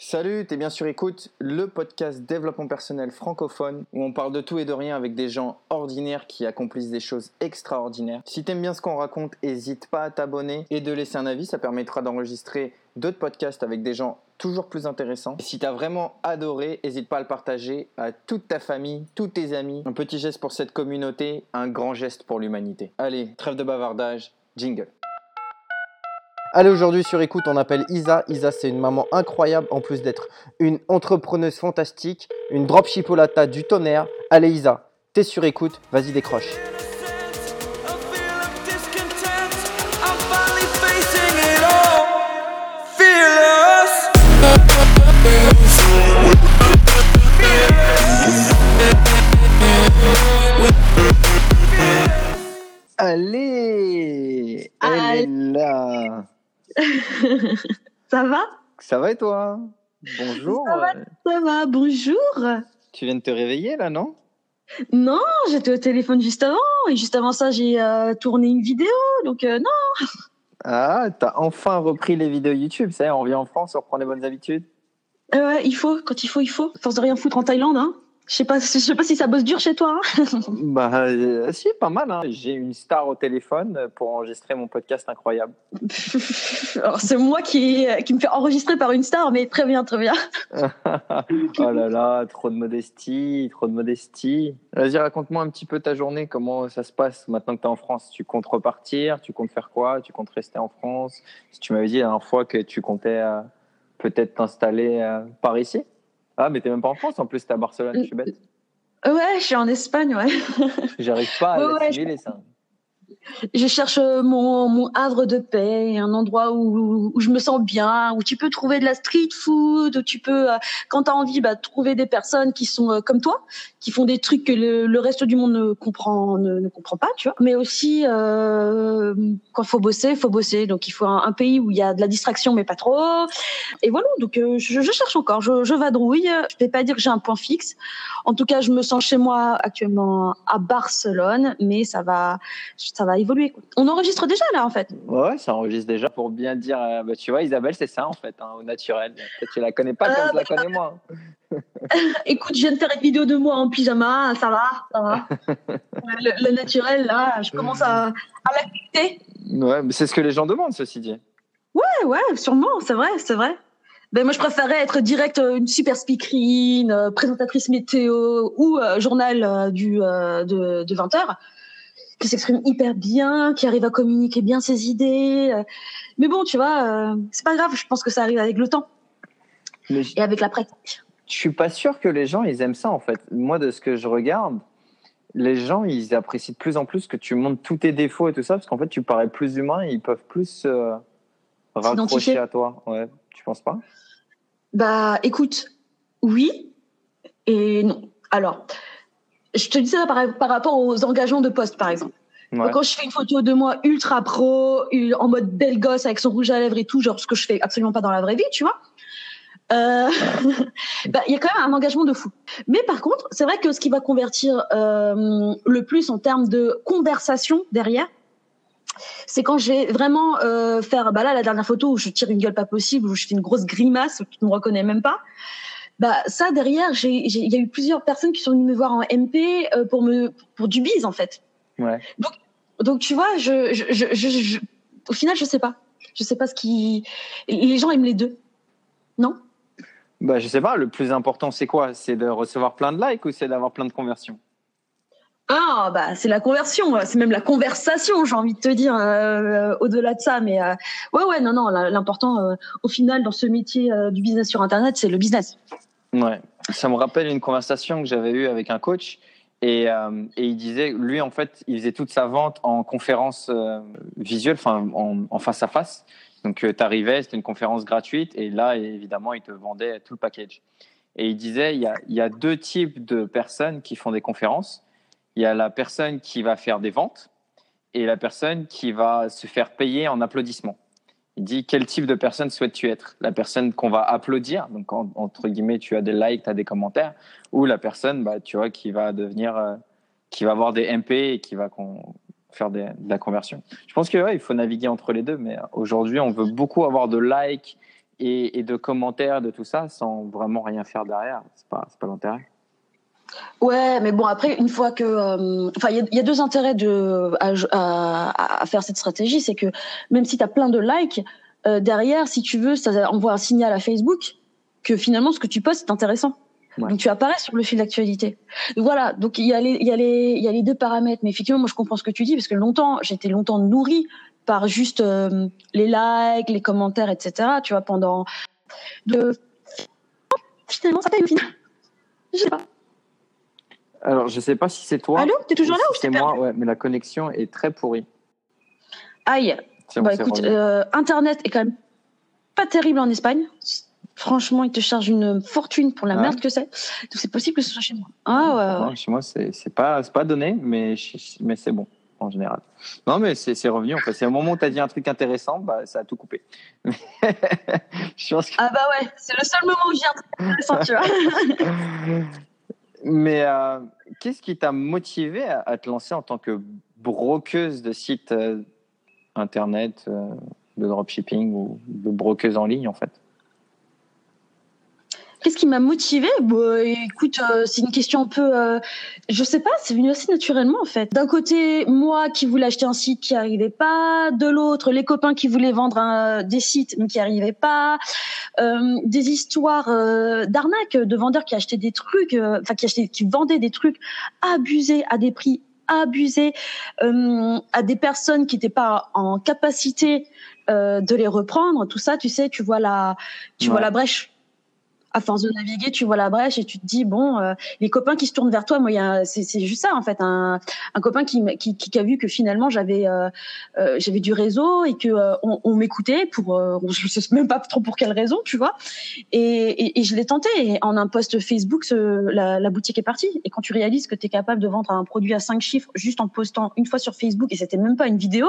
Salut, t'es bien sûr écoute le podcast développement personnel francophone où on parle de tout et de rien avec des gens ordinaires qui accomplissent des choses extraordinaires. Si t'aimes bien ce qu'on raconte, n'hésite pas à t'abonner et de laisser un avis, ça permettra d'enregistrer d'autres podcasts avec des gens toujours plus intéressants. Et si t'as vraiment adoré, n'hésite pas à le partager à toute ta famille, tous tes amis. Un petit geste pour cette communauté, un grand geste pour l'humanité. Allez, trêve de bavardage, jingle. Allez, aujourd'hui sur écoute, on appelle Isa. Isa, c'est une maman incroyable, en plus d'être une entrepreneuse fantastique, une dropshipolata du tonnerre. Allez, Isa, t'es sur écoute, vas-y, décroche. Allez Elle Allez. est là Ça va? Ça va et toi? Bonjour Ça va. Ça va, bonjour. Tu viens de te réveiller là, non? Non, j'étais au téléphone juste avant. Et juste avant ça, j'ai euh, tourné une vidéo. Donc, euh, non. Ah, t'as enfin repris les vidéos YouTube, ça on revient en France, on reprend les bonnes habitudes Euh, ouais, il faut, quand il faut, il faut. Force de rien foutre en Thaïlande, hein. Je sais pas, je sais pas si ça bosse dur chez toi. hein. Bah, euh, si, pas mal. Hein. J'ai une star au téléphone pour enregistrer mon podcast incroyable. Alors, c'est moi qui, qui me fait enregistrer par une star, mais très bien, très bien. oh là là, trop de modestie, trop de modestie. Vas-y, raconte-moi un petit peu ta journée, comment ça se passe maintenant que tu es en France. Tu comptes repartir Tu comptes faire quoi? Tu comptes rester en France? Si tu m'avais dit la dernière fois que tu comptais euh, peut-être t'installer euh, par ici Ah, mais t'es même pas en France, en plus t'es à Barcelone, je suis bête. Ouais, je suis en Espagne, ouais. J'arrive pas à Ouais, ouais, ça. Je cherche mon, mon havre de paix, un endroit où, où je me sens bien, où tu peux trouver de la street food, où tu peux, euh, quand tu as envie, bah, trouver des personnes qui sont euh, comme toi, qui font des trucs que le, le reste du monde ne comprend, ne, ne comprend pas, tu vois. Mais aussi, euh, quand faut bosser, faut bosser. Donc il faut un, pays où il y a de la distraction, mais pas trop. Et voilà, donc euh, je, je cherche encore, je, je vadrouille. Je vais pas dire que j'ai un point fixe. En tout cas, je me sens chez moi actuellement à Barcelone, mais ça va, ça va évoluer. quoi. On enregistre déjà là, en fait. Ouais, ça enregistre déjà pour bien dire. euh, bah, tu vois, Isabelle, c'est ça en fait, hein, au naturel. Peut-être tu la connais pas comme Ah, je la connais moi. Écoute, je viens de faire une vidéo de moi en pyjama, ça va, ça va. le, le naturel, là, je commence à, à l'accepter. Ouais, mais c'est ce que les gens demandent, ceci dit. Ouais, ouais, sûrement, c'est vrai, c'est vrai. Ben moi, je préférerais être direct euh, une super speakerine, euh, présentatrice météo ou euh, journal euh, du euh, de, de 20 heures, qui s'exprime hyper bien, qui arrive à communiquer bien ses idées. euh. Mais bon, tu vois, euh, c'est pas grave. Je pense que ça arrive avec le temps Mais et avec la pratique. je suis pas sûr que les gens ils aiment ça en fait. Moi, de ce que je regarde, les gens ils apprécient de plus en plus que tu montres tous tes défauts et tout ça, parce qu'en fait tu parais plus humain et ils peuvent plus euh, raccrocher à toi. Ouais, tu penses pas? Bah, écoute, oui et non. Alors, je te dis ça par, par rapport aux engagements de poste, par exemple. Ouais. Quand je fais une photo de moi ultra pro, en mode belle gosse avec son rouge à lèvres et tout, genre ce que je fais absolument pas dans la vraie vie, tu vois. Euh, bah, il y a quand même un engagement de fou. Mais par contre, c'est vrai que ce qui va convertir euh, le plus en termes de conversation derrière, c'est quand je vais vraiment euh, faire, bah là, la dernière photo où je tire une gueule pas possible, où je fais une grosse grimace, où tu ne me reconnais même pas. Bah ça derrière, il y a eu plusieurs personnes qui sont venues me voir en MP euh, pour me, pour du bise en fait. Ouais. Donc tu vois, je, je, je, au final, je sais pas. Je sais pas ce qui. Les gens aiment les deux, non? Bah, je sais pas, le plus important c'est quoi? C'est de recevoir plein de likes ou c'est d'avoir plein de conversions? Ah bah c'est la conversion, c'est même la conversation, j'ai envie de te dire euh, au-delà de ça. Mais euh, ouais ouais non non, l'important euh, au final dans ce métier du business sur internet, c'est le business. Ouais. Ça me rappelle une conversation que j'avais eue avec un coach et, euh, et il disait, lui en fait, il faisait toute sa vente en conférence euh, visuelle, enfin en, face à face. Donc tu arrivais, c'était une conférence gratuite et là évidemment il te vendait tout le package. Et il disait, il y a, il y a deux types de personnes qui font des conférences. Il y a la personne qui va faire des ventes et la personne qui va se faire payer en applaudissements. Il dit quel type de personne souhaites-tu être La personne qu'on va applaudir, donc en- entre guillemets, tu as des likes, tu as des commentaires, ou la personne, bah, tu vois, qui va devenir, euh, qui va avoir des MP et qui va faire des- de la conversion. Je pense que ouais, faut naviguer entre les deux, mais aujourd'hui, on veut beaucoup avoir de likes et, de commentaires, de tout ça, sans vraiment rien faire derrière. C'est pas, pas l'intérêt. Ouais, mais bon, après, une fois que. euh, Enfin, il y a- il y, a deux intérêts de, à, à- à faire cette stratégie. C'est que même si tu as plein de likes, euh, derrière, si tu veux, ça envoie un signal à Facebook que finalement, ce que tu postes est intéressant. Ouais. Donc, tu apparais sur le fil d'actualité. Voilà, donc il y, a les, y a les, il y a les deux paramètres. Mais effectivement, moi, je comprends ce que tu dis, parce que longtemps, j'étais longtemps nourrie par juste euh, les likes, les commentaires, etc. Tu vois, pendant. De... Finalement, ça paye au final. Je sais pas. Alors, je sais pas si c'est toi. Allô T'es toujours là ou si t'ai c'est moi perdu Ouais, mais la connexion est très pourrie. Aïe. Bon, Bah écoute, euh, Internet est quand même pas terrible en Espagne. Franchement, ils te chargent une fortune pour la Ah. merde que c'est. Donc c'est possible que ce soit chez moi. Ah ouais, ouais. Non, chez moi, c'est pas, c'est pas donné, mais, mais c'est bon, en général. Non, mais c'est c'est revenu. En fait, c'est au moment où tu as dit un truc intéressant, bah, ça a tout coupé. je pense que- Ah bah ouais, c'est le seul moment où j'ai un truc intéressant, tu vois. Mais euh, qu'est-ce qui t'a motivé à, te lancer en tant que brokeuse de sites euh, internet, euh, de dropshipping ou de brokeuse en ligne, en fait? Qu'est-ce qui m'a motivée? Bah écoute, euh, c'est une question un peu, euh, je sais pas, c'est venu assez naturellement en fait. D'un côté, moi qui voulais acheter un site qui arrivait pas, de l'autre, les copains qui voulaient vendre un- des sites mais qui arrivaient pas, euh, des histoires euh, d'arnaques de vendeurs qui achetaient des trucs, euh, enfin qui achetaient, qui vendaient des trucs abusés à des prix abusés euh, à des personnes qui n'étaient pas en capacité euh, de les reprendre. Tout ça, tu sais, tu vois la, tu vois la brèche à force de naviguer, tu vois la brèche et tu te dis bon, euh, les copains qui se tournent vers toi, moi, c'est, juste ça en fait, un, un copain qui, qui, qui, a vu que finalement j'avais, euh, euh, j'avais du réseau et que euh, on, on m'écoutait pour, euh, je sais même pas trop pour quelle raison, tu vois, et, et, et je l'ai tenté. Et en un post Facebook, ce- la, la boutique est partie. Et quand tu réalises que tu es capable de vendre un produit à cinq chiffres juste en postant une fois sur Facebook et c'était même pas une vidéo.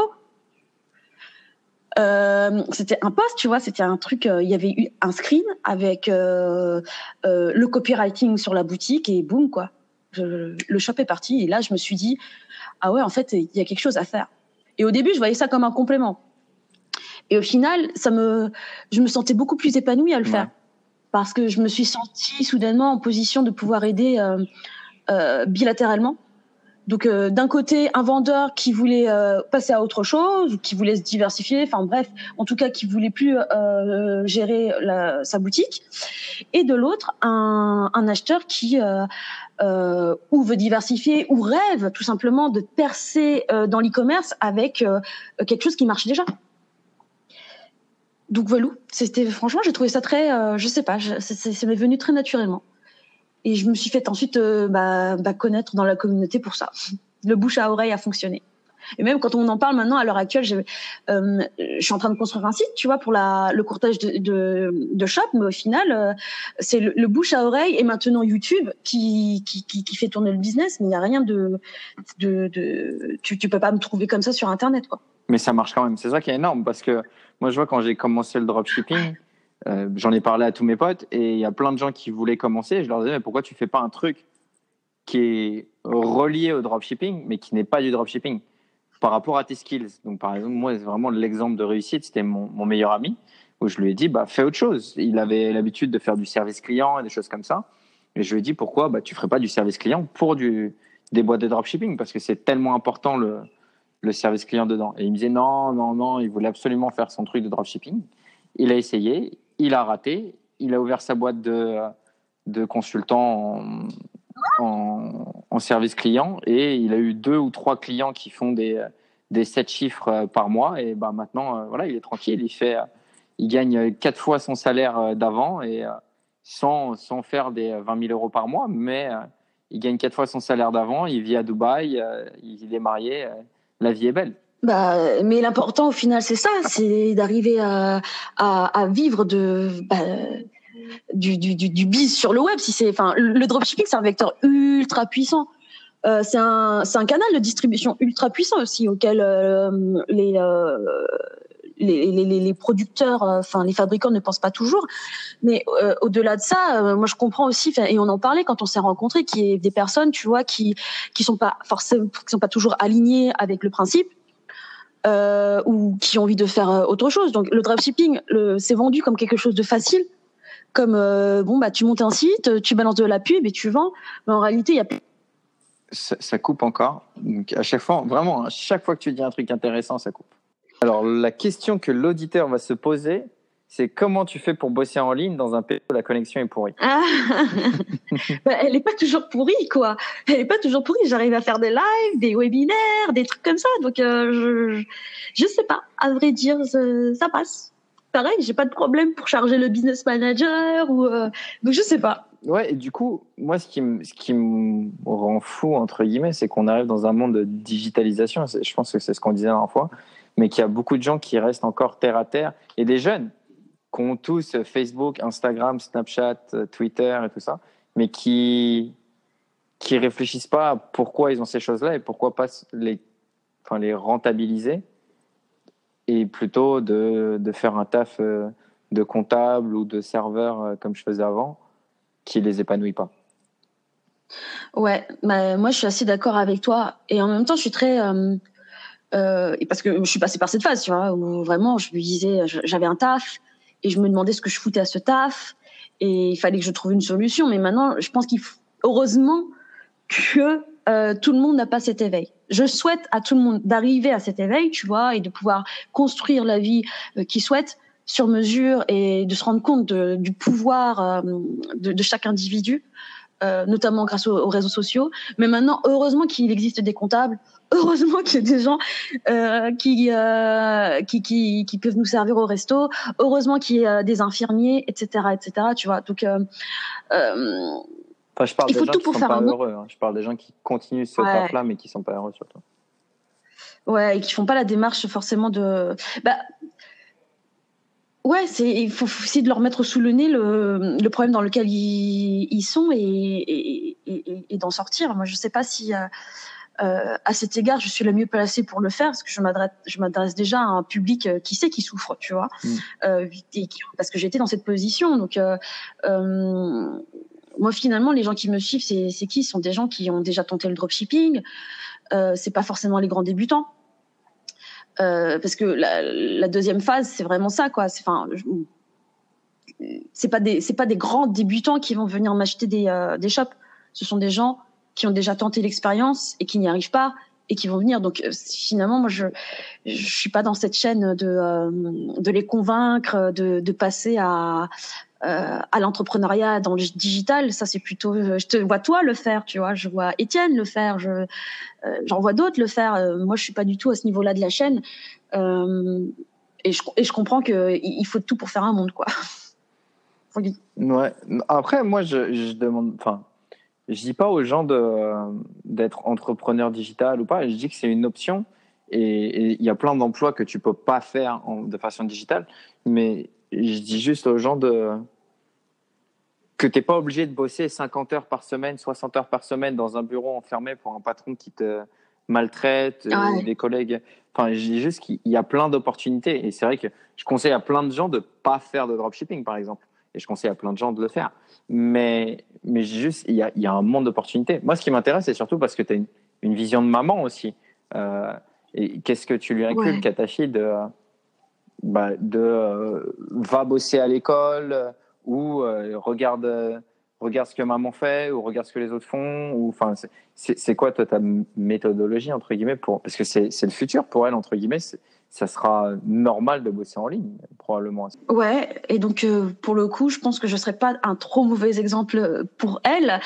Euh, c'était un post, tu vois, c'était un truc. euh, Il y avait eu un screen avec euh, euh, le copywriting sur la boutique et boum quoi. Je- le shop est parti et là je me suis dit ah ouais en fait il y a quelque chose à faire. Et au début je voyais ça comme un complément. Et au final ça me, je me sentais beaucoup plus épanouie à le Ouais. faire parce que je me suis sentie soudainement en position de pouvoir aider euh, bilatéralement. Donc euh, d'un côté un vendeur qui voulait euh, passer à autre chose, qui voulait se diversifier, enfin bref, en tout cas qui voulait plus euh, gérer la- sa boutique, et de l'autre un, un acheteur qui euh, euh, ou veut diversifier ou rêve tout simplement de percer euh, dans l'e-commerce avec quelque chose qui marche déjà. Donc voilà, c'était franchement j'ai trouvé ça très, je sais pas, c'est- venu très naturellement. Et je me suis fait ensuite euh, bah, bah, connaître dans la communauté pour ça. Le bouche à oreille a fonctionné. Et même quand on en parle maintenant, à l'heure actuelle, euh, je suis en train de construire un site, tu vois, pour le courtage de, shop, mais au final, euh, c'est le, bouche à oreille et maintenant YouTube qui, fait tourner le business, mais il n'y a rien de, tu, tu peux pas me trouver comme ça sur Internet, quoi. Mais ça marche quand même. C'est ça qui est énorme parce que moi, je vois quand j'ai commencé le dropshipping, euh, j'en ai parlé à tous mes potes et il y a plein de gens qui voulaient commencer. Je leur disais, mais pourquoi tu fais pas un truc qui est relié au dropshipping, mais qui n'est pas du dropshipping par rapport à tes skills? Donc, par exemple, moi, c'est vraiment l'exemple de réussite. C'était mon, meilleur ami où je lui ai dit, bah, fais autre chose. Il avait l'habitude de faire du service client et des choses comme ça. Et je lui ai dit, pourquoi? Bah, tu ferais pas du service client pour des boîtes de dropshipping parce que c'est tellement important le service client dedans. Et il me disait non, non, non, il voulait absolument faire son truc de dropshipping. Il a essayé, il a raté, il a ouvert sa boîte de, de consultant en, en, service client et il a eu deux ou trois clients qui font des, des sept chiffres par mois. Et ben maintenant, euh, voilà, il est tranquille, il fait, il gagne quatre fois son salaire euh, d'avant et euh, sans, sans faire des 20 000 euros par mois, mais euh, il gagne quatre fois son salaire d'avant, il vit à Dubaï, euh, il est marié, euh, la vie est belle. Bah, mais l'important au final, c'est ça, c'est d'arriver à, à, à vivre de bah, du, du, du, du biz sur le web. Si c'est, enfin, le dropshipping, c'est un vecteur ultra puissant. Euh, c'est un, un canal de distribution ultra puissant aussi auquel euh, les, euh, les, les, les, producteurs, euh, enfin les fabricants ne pensent pas toujours. Mais euh, au-delà de ça, euh, moi je comprends aussi, et on en parlait quand on s'est rencontrés, qu'il y ait des personnes, tu vois, qui qui sont pas forcément, qui sont pas toujours alignées avec le principe euh, ou qui ont envie de faire euh, autre chose. Donc le dropshipping, c'est vendu comme quelque chose de facile, comme euh, bon bah tu montes un site, tu balances de la pub et tu vends. Mais en réalité, il y a Ça, ça coupe encore. Donc, à chaque fois, vraiment, à chaque fois que tu dis un truc intéressant, ça coupe. Alors, la question que l'auditeur va se poser, c'est comment tu fais pour bosser en ligne dans un pays où la connexion est pourrie Ah, bah, elle est pas toujours pourrie, quoi. Elle est pas toujours pourrie. J'arrive à faire des lives, des webinaires, des trucs comme ça. Donc, euh, je, je sais pas. À vrai dire, ça, passe. Pareil, j'ai pas de problème pour charger le business manager ou. euh, donc, je sais pas. Ouais, et du coup, moi, ce qui, me- ce qui me rend fou, entre guillemets, c'est qu'on arrive dans un monde de digitalisation. Je pense que c'est ce qu'on disait la dernière fois, mais qu'il y a beaucoup de gens qui restent encore terre à terre et des jeunes qui ont tous Facebook, Instagram, Snapchat, euh, Twitter et tout ça, mais qui qui réfléchissent pas à pourquoi ils ont ces choses-là et pourquoi pas les, enfin, les rentabiliser et plutôt de, de faire un taf euh, de comptable ou de serveur euh, comme je faisais avant qui les épanouit pas. Ouais, bah, moi je suis assez d'accord avec toi et en même temps je suis très parce que je suis passée par cette phase, tu vois, où vraiment je me disais j'avais un taf et je me demandais ce que je foutais à ce taf et il fallait que je trouve une solution. Mais maintenant, je pense qu'il faut heureusement que euh, tout le monde n'a pas cet éveil. Je souhaite à tout le monde d'arriver à cet éveil, tu vois, et de pouvoir construire la vie euh, qu'il souhaite sur mesure et de se rendre compte de- du pouvoir euh, de, de chaque individu euh, notamment grâce aux, aux réseaux sociaux. Mais maintenant, heureusement qu'il existe des comptables, heureusement qu'il y a des gens euh, qui, euh, qui, qui, qui peuvent nous servir au resto, heureusement qu'il y a des infirmiers, etc., etc. Tu vois, donc Enfin, je parle Il des faut gens tout qui pour sont faire pas un heureux. hein. Je parle des gens qui continuent ce Ouais. taf-là, mais qui sont pas heureux surtout. ouais, et qui font pas la démarche forcément de. Bah, ouais, c'est il faut, essayer de leur mettre sous le nez le, le problème dans lequel ils, ils sont et, et, et, et- d'en sortir. Moi, je sais pas si. euh, euh, à cet égard, je suis la mieux placée pour le faire parce que je m'adresse, je m'adresse déjà à un public euh, qui sait qui souffre, tu vois, Mm. euh, et qui- parce que j'étais dans cette position. Donc, euh, euh, moi, finalement, les gens qui me suivent, c'est, c'est qui? Ce sont des gens qui ont déjà tenté le dropshipping. Euh, c'est pas forcément les grands débutants. Euh, parce que la, la deuxième phase, c'est vraiment ça, quoi. C'est, enfin, c'est pas des, c'est pas des grands débutants qui vont venir m'acheter des, euh, des shops. Ce sont des gens qui ont déjà tenté l'expérience et qui n'y arrivent pas et qui vont venir. Donc euh, finalement, moi, je je suis pas dans cette chaîne de euh, de les convaincre, de, de passer à euh, à l'entrepreneuriat dans le digital. Ça, c'est plutôt, euh, je te vois toi le faire, tu vois. Je vois Étienne le faire. Euh, j'en vois d'autres le faire. Moi, je suis pas du tout à ce niveau-là de la chaîne. Et je comprends que il faut tout pour faire un monde, quoi. Ouais. Après, moi, je, je demande. Enfin, je dis pas aux gens de d'être entrepreneur digital ou pas. Je dis que c'est une option et il y a plein d'emplois que tu peux pas faire de façon digitale. Mais je dis juste aux gens de que t'es pas obligé de bosser 50 heures par semaine, 60 heures par semaine dans un bureau enfermé pour un patron qui te maltraite, Ouais. des collègues. Enfin, je dis juste qu'il y a plein d'opportunités et c'est vrai que je conseille à plein de gens de pas faire de dropshipping, par exemple. Et je conseille à plein de gens de le faire. Mais, mais je dis juste, il y a, il y a un monde d'opportunités. Moi, ce qui m'intéresse, c'est surtout parce que tu as une, une vision de maman aussi. Euh, et qu'est-ce que tu lui inculques Ouais. à ta fille de, bah, de euh, va bosser à l'école euh, ou euh, regarde, euh, regarde ce que maman fait ou regarde ce que les autres font ou enfin c'est- quoi toi ta méthodologie entre guillemets pour parce que c'est le futur pour elle entre guillemets ça sera normal de bosser en ligne probablement Ouais, et donc euh, pour le coup, je pense que je serais pas un trop mauvais exemple pour elle.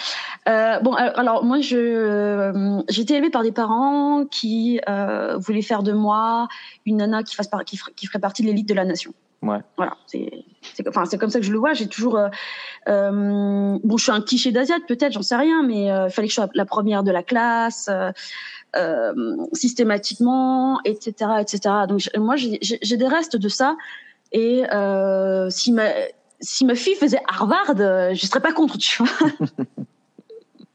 Euh, bon, alors, moi, je euh, j'ai été élevée par des parents qui euh, voulaient faire de moi une nana qui fasse par, qui, ferait- qui ferait partie de l'élite de la nation. Ouais. Voilà, c'est enfin c'est comme ça que je le vois. J'ai toujours euh, euh, bon, je suis un cliché d'asiate peut-être, j'en sais rien, mais euh, il fallait que je sois la première de la classe. Euh, systématiquement, etc., etc. Donc moi j'ai des restes de ça et euh, si ma si ma fille faisait Harvard, euh, je serais pas contre, tu vois.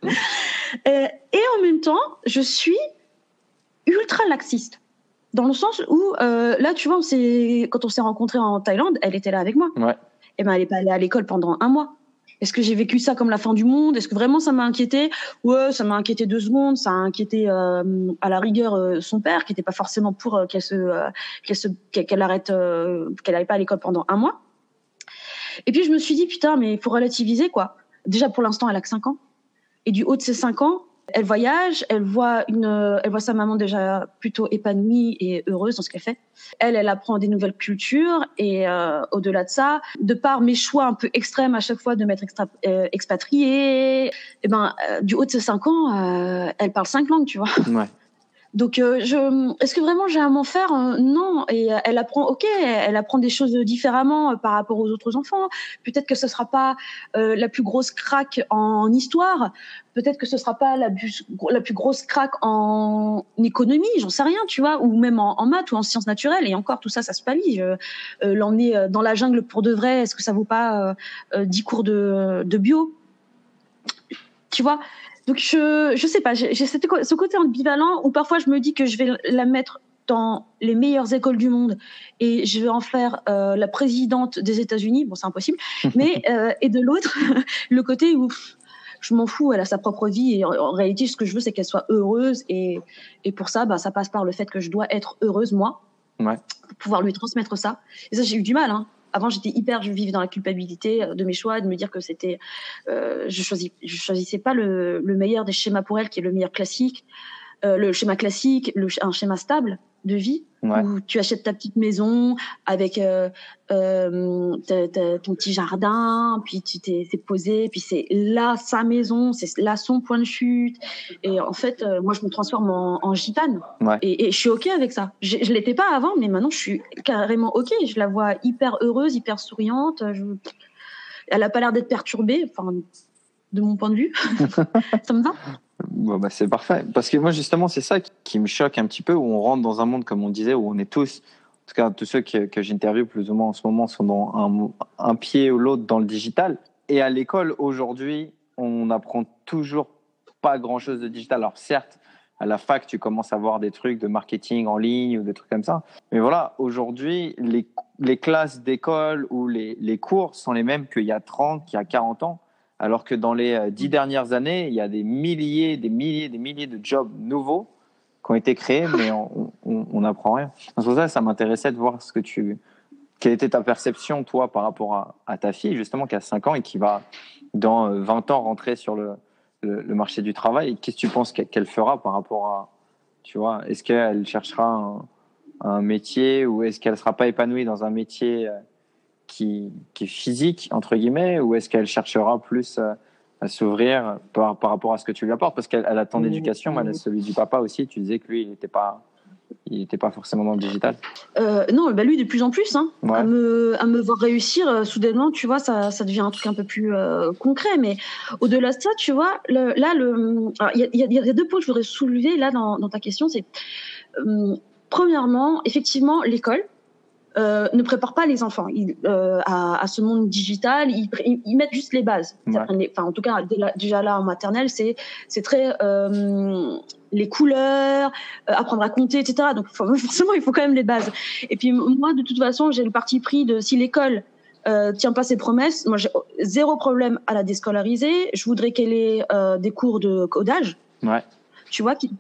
Et en même temps, je suis ultra laxiste dans le sens où euh, là, tu vois, on quand on s'est rencontrés en Thaïlande, elle était là avec moi. Ouais. Et ben elle est pas allée à l'école pendant un mois. Est-ce que j'ai vécu ça comme la fin du monde? Est-ce que vraiment ça m'a inquiété? Ouais, ça m'a inquiété deux secondes. Ça a inquiété euh, à la rigueur euh, son père, qui n'était pas forcément pour euh, qu'elle se, qu'elle se, qu'elle arrête, qu'elle n'aille pas à l'école pendant un mois. Et puis je me suis dit putain, mais il faut relativiser quoi. Déjà pour l'instant, elle a que 5 ans. Et du haut de ses 5 ans, elle voyage, elle voit une, euh, elle voit sa maman déjà plutôt épanouie et heureuse dans ce qu'elle fait. Elle, elle apprend des nouvelles cultures et euh, au-delà de ça, de par mes choix un peu extrêmes à chaque fois de m'être euh, expatriée, eh ben euh, du haut de ses 5 ans, euh, elle parle cinq langues, tu vois. Ouais. Donc, euh, est-ce que vraiment j'ai à m'en faire Non. Et euh, elle apprend, ok, elle apprend des choses différemment euh, par rapport aux autres enfants. Peut-être que ce sera pas euh, la plus grosse craque en histoire. Peut-être que ce sera pas la plus, grosse craque en économie. J'en sais rien, tu vois, ou même en, maths ou en sciences naturelles. Et encore, tout ça, ça se pallie. Euh, L'emmener euh, dans la jungle pour de vrai, est-ce que ça vaut pas euh, euh, 10 cours de, de bio? Tu vois donc je je sais pas, j'ai ce côté ambivalent où parfois je me dis que je vais la mettre dans les meilleures écoles du monde et je vais en faire euh, la présidente des États-Unis. Bon, c'est impossible. Mais euh, et de l'autre, le côté où je m'en fous, elle a sa propre vie et en, en réalité, ce que je veux, c'est qu'elle soit heureuse et et pour ça, bah, ça passe par le fait que je dois être heureuse moi, Ouais. pour pouvoir lui transmettre ça. Et ça, j'ai eu du mal. Hein. Avant, j'étais hyper, je vivais dans la culpabilité euh, de mes choix, de me dire que c'était, euh, je choisis, je choisissais pas le, le meilleur des schémas pour elle, qui est le meilleur classique, euh, le schéma classique, le, un schéma stable de vie Ouais. où tu achètes ta petite maison avec euh, euh, ton petit jardin, puis tu t'es posé, puis c'est là sa maison, c'est là son point de chute. Et en fait, euh, moi, je me transforme en, en gitane. Ouais. Et, et je suis ok avec ça. Je, je l'étais pas avant, mais maintenant, je suis carrément ok. Je la vois hyper heureuse, hyper souriante. Je... Elle a pas l'air d'être perturbée, enfin, de mon point de vue. ça me va? Bah, c'est parfait. Parce que moi, justement, c'est ça qui- me choque un petit peu, où on rentre dans un monde, comme on disait, où on est tous, en tout cas, tous ceux que, que j'interviewe plus ou moins en ce moment sont dans un, pied ou l'autre dans le digital. Et à l'école, aujourd'hui, on n'apprend toujours pas grand-chose de digital. Alors, certes, à la fac, tu commences à voir des trucs de marketing en ligne ou des trucs comme ça. Mais voilà, aujourd'hui, les, classes d'école ou les cours sont les mêmes qu'il y a 30, qu'il y a 40 ans. Alors que dans les euh, dix dernières années, il y a des milliers, des milliers, des milliers de jobs nouveaux qui ont été créés, mais on n'apprend rien. C'est pour ça ça m'intéressait de voir ce que tu, quelle était ta perception, toi, par rapport à, à ta fille, justement, qui a 5 ans et qui va, dans euh, 20 ans, rentrer sur le, le, le marché du travail. Et Qu'est-ce que tu penses qu'elle fera par rapport à, tu vois, est-ce qu'elle cherchera un, un métier ou est-ce qu'elle sera pas épanouie dans un métier euh, qui, qui est physique, entre guillemets, ou est-ce qu'elle cherchera plus à s'ouvrir par, par rapport à ce que tu lui apportes? Parce qu'elle elle a ton Mmh. éducation, mais elle a celui du papa aussi. Tu disais que lui, il n'était pas, il était pas forcément dans le digital. Euh, non, bah lui de plus en plus, hein, Ouais. à me à me voir réussir euh, soudainement, tu vois, ça ça devient un truc un peu plus euh, concret. Mais au-delà de ça, tu vois, le, là le, il y a, il y, y a deux points que je voudrais soulever là dans, dans ta question, c'est premièrement, effectivement, l'école. Euh, ne prépare pas les enfants ils, euh, à, à ce monde digital. Ils, mettent juste les bases. Ouais. Enfin, en tout cas, déjà là en maternelle, c'est c'est très euh, les couleurs, apprendre à compter, etc. Donc faut- forcément, il faut quand même les bases. Et puis moi, de toute façon, j'ai le parti pris de si l'école euh, tient pas ses promesses, moi j'ai zéro problème à la déscolariser. Je voudrais qu'elle ait euh, des cours de codage. Ouais. Tu vois, qui,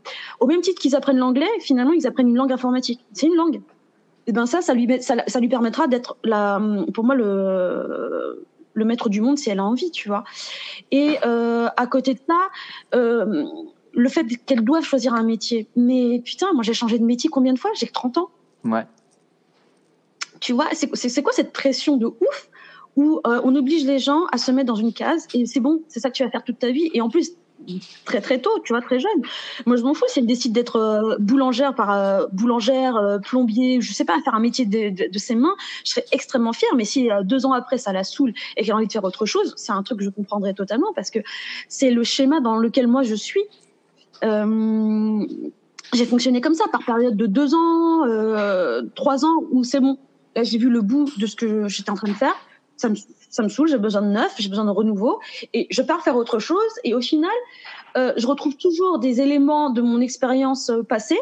au même titre qu'ils apprennent l'anglais, finalement ils apprennent une langue informatique. C'est une langue. Et ben ça, ça lui met- ça, ça lui permettra d'être la, pour moi le le maître du monde si elle a envie, tu vois. Et euh, à côté de ça, euh, le fait qu'elle doive choisir un métier. Mais putain, moi j'ai changé de métier combien de fois? J'ai que 30 ans. Ouais. Tu vois, c'est quoi cette pression de ouf où euh, on oblige les gens à se mettre dans une case et c'est bon, c'est ça que tu vas faire toute ta vie. Et en plus, très très tôt, tu vois, très jeune. Moi, je m'en fous si elle décide d'être euh, boulangère, par euh, boulangère, euh, plombier, je sais pas, faire un métier de, de, ses mains, je serais extrêmement fière. Mais si deux ans après ça la saoule et qu'elle a envie de faire autre chose, c'est un truc que je comprendrais totalement parce que c'est le schéma dans lequel moi je suis. J'ai fonctionné comme ça par période de deux ans, trois ans où c'est bon. Là, j'ai vu le bout de ce que j'étais en train de faire. Ça me, ça me saoule, j'ai besoin de neuf, j'ai besoin de renouveau, et je pars faire autre chose. Et au final, euh, je retrouve toujours des éléments de mon expérience euh, passée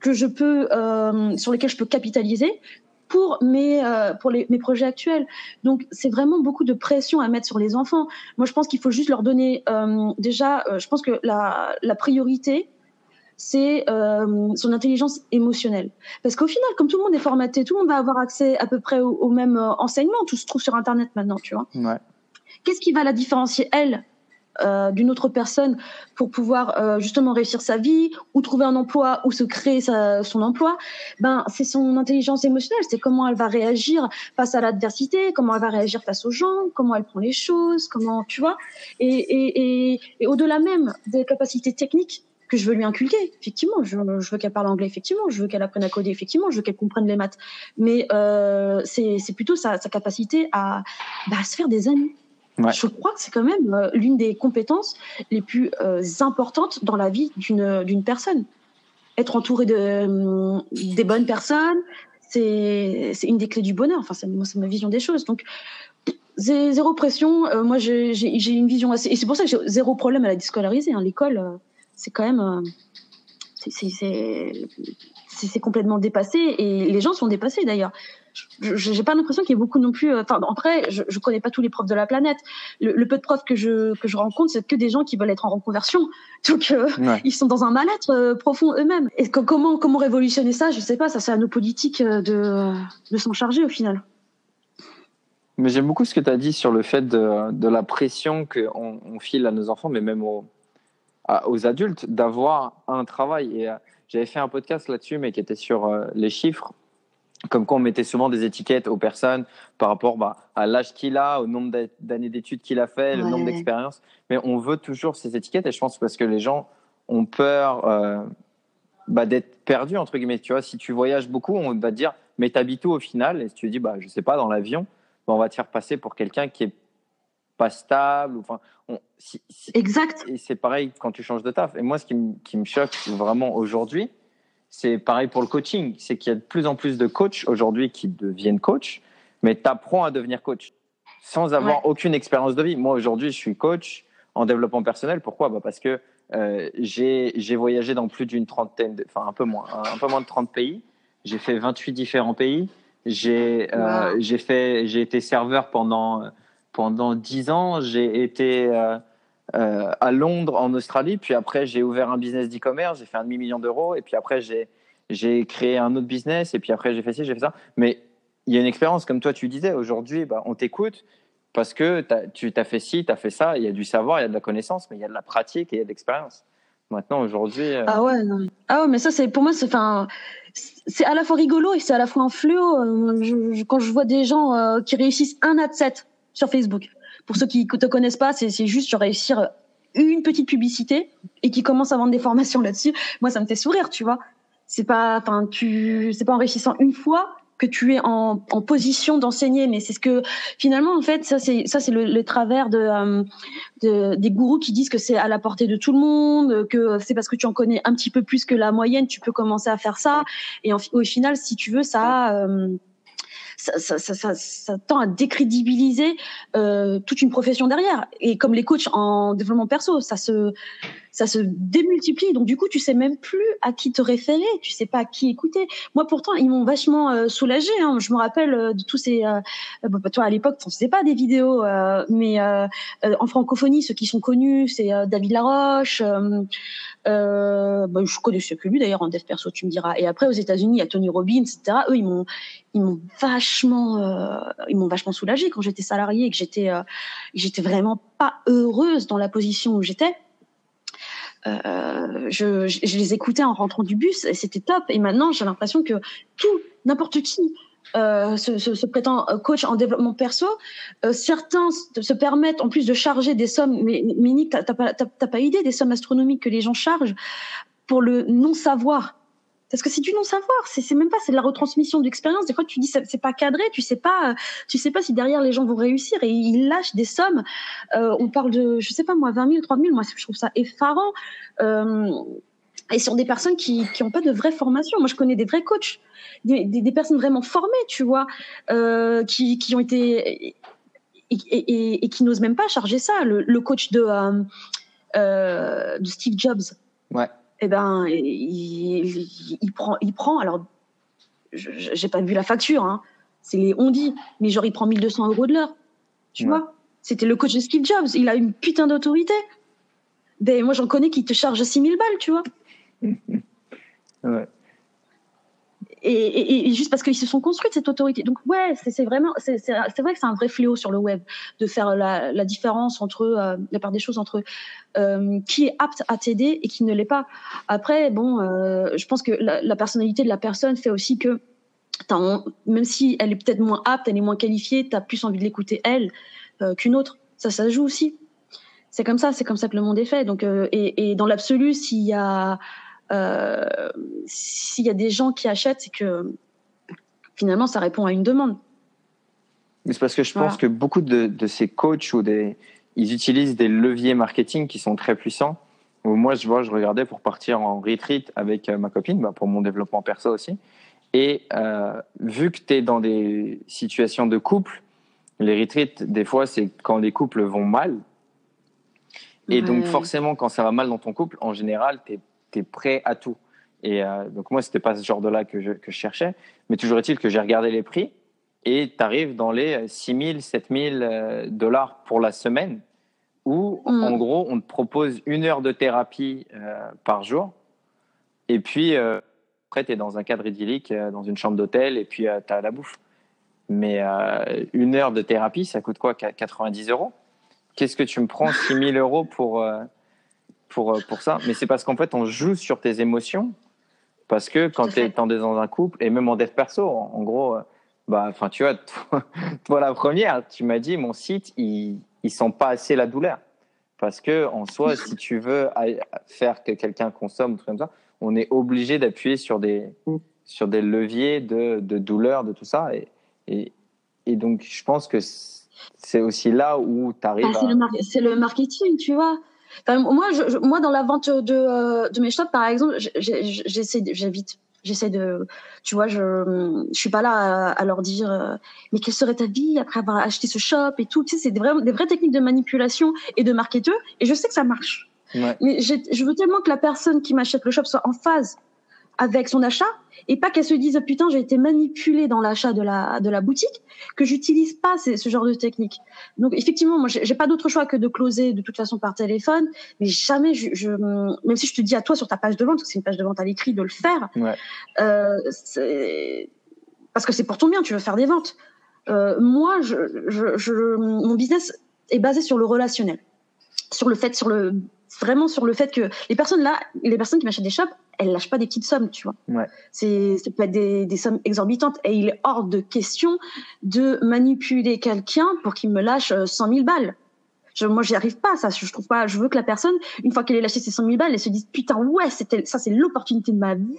que je peux, euh, sur lesquels je peux capitaliser. pour mes euh, pour les, mes projets actuels. Donc c'est vraiment beaucoup de pression à mettre sur les enfants. Moi je pense qu'il faut juste leur donner euh, déjà. je pense que la la priorité c'est euh, son intelligence émotionnelle. Parce qu'au final, comme tout le monde est formaté, tout le monde va avoir accès à peu près au, au même euh, enseignement. Tout se trouve sur Internet maintenant, tu vois. Ouais. Qu'est-ce qui va la différencier, elle, euh, d'une autre personne pour pouvoir euh, justement réussir sa vie ou trouver un emploi ou se créer sa, son emploi? Ben c'est son intelligence émotionnelle c'est comment elle va réagir face à l'adversité comment elle va réagir face aux gens comment elle prend les choses comment tu vois et, et, et, et au-delà même des capacités techniques que je veux lui inculquer effectivement je, je veux qu'elle parle anglais effectivement je veux qu'elle apprenne à coder effectivement je veux qu'elle comprenne les maths mais euh, c'est plutôt sa, sa capacité à, bah, à se faire des amis Ouais. je crois que c'est quand même euh, l'une des compétences les plus euh, importantes dans la vie d'une personne. Être entouré de euh, des bonnes personnes, c'est une des clés du bonheur. Enfin, c'est moi, c'est ma vision des choses. Donc zé- zéro pression. Euh, moi, j'ai une vision assez et c'est pour ça que j'ai zéro problème à la déscolariser. Hein. L'école, c'est quand même euh, c'est complètement dépassé et les gens sont dépassés d'ailleurs. J'ai pas l'impression qu'il y ait beaucoup non plus. euh, Enfin, après, je, je connais pas tous les profs de la planète. Le, le peu de profs que je que je rencontre, c'est que des gens qui veulent être en reconversion. Donc, euh, Ouais. ils sont dans un mal-être euh, profond eux-mêmes. Et co- comment comment révolutionner ça? Je sais pas. Ça, c'est à nos politiques de de s'en charger au final. Mais j'aime beaucoup ce que tu as dit sur le fait de, de la pression qu'on on file à nos enfants, mais même aux, aux adultes, d'avoir un travail. Et euh, j'avais fait un podcast là-dessus, mais qui était sur euh, les chiffres. Comme quoi on mettait souvent des étiquettes aux personnes par rapport bah, à l'âge qu'il a, au nombre d'a- d'années d'études qu'il a fait, le Ouais. nombre d'expériences. Mais on veut toujours ces étiquettes, et je pense parce que les gens ont peur euh, bah, d'être perdus, entre guillemets. Tu vois, si tu voyages beaucoup, on va te dire, mais t'habites où au final? Et si tu dis, bah, je sais pas, dans l'avion, bah, on va te faire passer pour quelqu'un qui est pas stable. Enfin, on, si, si- Exact. et c'est pareil quand tu changes de taf. Et moi, ce qui, me- qui me choque vraiment aujourd'hui, c'est pareil pour le coaching. C'est qu'il y a de plus en plus de coachs aujourd'hui qui deviennent coach, mais tu apprends à devenir coach sans avoir Ouais. aucune expérience de vie. Moi, aujourd'hui, je suis coach en développement personnel. Pourquoi? Bah Parce que euh, j'ai voyagé dans plus d'une trentaine, enfin un peu moins, un peu moins de 30 pays. J'ai fait 28 différents pays. J'ai euh, Wow. j'ai fait j'ai été serveur pendant pendant 10 ans. J'ai été euh, euh, à Londres, en Australie. Puis après, j'ai ouvert un business d'e-commerce. J'ai fait un demi-million d'euros. Et puis après, j'ai créé un autre business. Et puis après, j'ai fait ci, j'ai fait ça. Mais il y a une expérience, comme toi, tu disais. Aujourd'hui, bah, on t'écoute parce que t'as- tu as fait ci, tu as fait ça. Il y a du savoir, il y a de la connaissance, mais il y a de la pratique et il y a de l'expérience. Maintenant, aujourd'hui, euh, Ah ouais. Ah ouais, mais ça, c'est pour moi, c'est enfin, c'est à la fois rigolo et c'est à la fois un fléau. Quand je vois des gens qui réussissent un ad set sur Facebook, pour ceux qui te connaissent pas, c'est c'est juste sur réussir une petite publicité et qui commencent à vendre des formations là-dessus. Moi, ça me fait sourire, tu vois. C'est pas, enfin, tu, c'est pas en réussissant une fois que tu es en, en position d'enseigner, mais c'est ce que finalement, en fait, ça c'est ça c'est le, le travers de, euh, de des gourous qui disent que c'est à la portée de tout le monde, que c'est parce que tu en connais un petit peu plus que la moyenne, tu peux commencer à faire ça. Et en, au final, si tu veux, ça, euh, ça, ça, ça, ça, tend à décrédibiliser euh, toute une profession derrière. Et comme les coachs en développement perso, ça se, ça se démultiplie. Donc du coup, tu sais même plus à qui te référer, tu sais pas à qui écouter. Moi, pourtant, ils m'ont vachement euh, soulagée. Hein. Je me rappelle euh, de tous ces. Euh, bah, toi, à l'époque, on faisait pas des vidéos, euh, mais euh, euh, en francophonie, ceux qui sont connus, c'est David Laroche. Euh, bah, je connaissais que lui d'ailleurs en dev perso, tu me diras. Et après, aux États-Unis, il y a Tony Robbins, etc. Eux, ils m'ont, ils m'ont vachement, euh, ils m'ont vachement soulagée quand j'étais salariée et que j'étais, euh, j'étais vraiment pas heureuse dans la position où j'étais. Euh, je, je les écoutais en rentrant du bus et c'était top. Et maintenant, j'ai l'impression que tout, n'importe qui euh, se, prétend euh, coach en développement perso. Euh, certains se, permettent en plus de charger des sommes, mais, Nick, t'as pas, idée des sommes astronomiques que les gens chargent pour le non-savoir. Parce que c'est du non-savoir, c'est même pas, c'est de la retransmission d'expérience. Des fois, tu dis c'est pas cadré, tu sais pas, tu sais pas si derrière les gens vont réussir et ils lâchent des sommes. Euh, on parle de, je sais pas moi, 20 000, 30 000. Moi, je trouve ça effarant. Et sur des personnes qui qui ont pas de vraie formation. Moi, je connais des vrais coachs, des, des, des personnes vraiment formées, tu vois, euh, qui qui ont été et, et, et, et qui n'osent même pas charger ça. Le, le coach de euh, euh, de Steve Jobs ouais. eh ben, il, il, il prend, il prend. Alors, j'ai pas vu la facture, hein. c'est les on dit, mais genre il prend 1200 euros de l'heure, tu Ouais. vois? C'était le coach de Steve Jobs, il a une putain d'autorité. Ben, moi j'en connais qui te chargent 6000 balles, tu vois. Et, juste parce qu'ils se sont construits cette autorité. Donc ouais, c'est vraiment, c'est vrai que c'est un vrai fléau sur le web de faire la, différence entre euh, la part des choses entre euh, qui est apte à t'aider et qui ne l'est pas. Après, bon, euh, je pense que la, personnalité de la personne fait aussi que même si elle est peut-être moins apte, elle est moins qualifiée, t'as plus envie de l'écouter elle qu'une autre. Ça, ça joue aussi. C'est comme ça, c'est comme ça que le monde est fait. Donc, et, dans l'absolu, s'il y a s'il y a des gens qui achètent, c'est que finalement, ça répond à une demande. Mais c'est parce que je Voilà. pense que beaucoup de, de ces coachs ou des, ils utilisent des leviers marketing qui sont très puissants. Moi, je vois, je regardais pour partir en retreat avec euh, ma copine, bah, pour mon développement perso aussi. Et euh, vu que tu es dans des situations de couple, les retreats, des fois, c'est quand les couples vont mal. Et donc, forcément, quand ça va mal dans ton couple, en général, tu es, prêt à tout. Et euh, donc, moi, c'était pas ce genre de là que je, que je cherchais. Mais toujours est-il que j'ai regardé les prix et tu arrives dans les 6 000, 7 000 euh, dollars pour la semaine où, Mm. en gros, on te propose une heure de thérapie euh, par jour. Et puis, euh, après, tu es dans un cadre idyllique, euh, dans une chambre d'hôtel, et puis tu as la bouffe. Mais une heure de thérapie, ça coûte quoi 90 euros? Qu'est-ce que tu me prends 6 000 euros pour, pour, euh, pour ça Mais c'est parce qu'en fait, on joue sur tes émotions. Parce que quand Tout tu es dans un couple, et même en dev perso, en, en gros, euh, bah, enfin, tu vois, toi, toi, la première, tu m'as dit, mon site, il, il sent pas assez la douleur. Parce que, en soi, si tu veux faire que quelqu'un consomme, ou truc comme ça, on est obligé d'appuyer sur des, sur des leviers de, de douleur, de tout ça. Et, et, et donc, je pense que c'est aussi là où tu arrives c'est à. le, mar- c'est le marketing, tu vois. Enfin, moi, je, je- moi, dans la vente de, euh, de mes shops, par exemple, j'essaie, j'évite. J'essaie de, tu vois, je, je suis pas là à, à leur dire, euh, mais quelle serait ta vie après avoir acheté ce shop et tout. Tu sais, c'est des vraies, des vraies techniques de manipulation et de marketeur. Et je sais que ça marche. Ouais. Mais je veux tellement que la personne qui m'achète le shop soit en phase avec son achat et pas qu'elle se dise oh, putain j'ai été manipulée dans l'achat de la de la boutique que j'utilise pas ce genre de technique. Donc effectivement moi j'ai pas d'autre choix que de closer de toute façon par téléphone, mais jamais je, je même si je te dis à toi sur ta page de vente parce que c'est une page de vente à l'écrit de le faire, Ouais. euh, parce que c'est pour ton bien tu veux faire des ventes. Euh, moi je, je, je mon business est basé sur le relationnel, sur le fait sur le vraiment sur le fait que les personnes là, les personnes qui m'achètent des shops, elles lâchent pas des petites sommes, tu vois. Ouais. C'est, ça peut être des, des sommes exorbitantes et il est hors de question de manipuler quelqu'un pour qu'il me lâche euh, 100 000 balles. Je, moi, j'y arrive pas, ça. Je, trouve pas. Je veux que la personne, une fois qu'elle ait lâché ses 100 000 balles, elle se dise putain ouais, ça, c'est l'opportunité de ma vie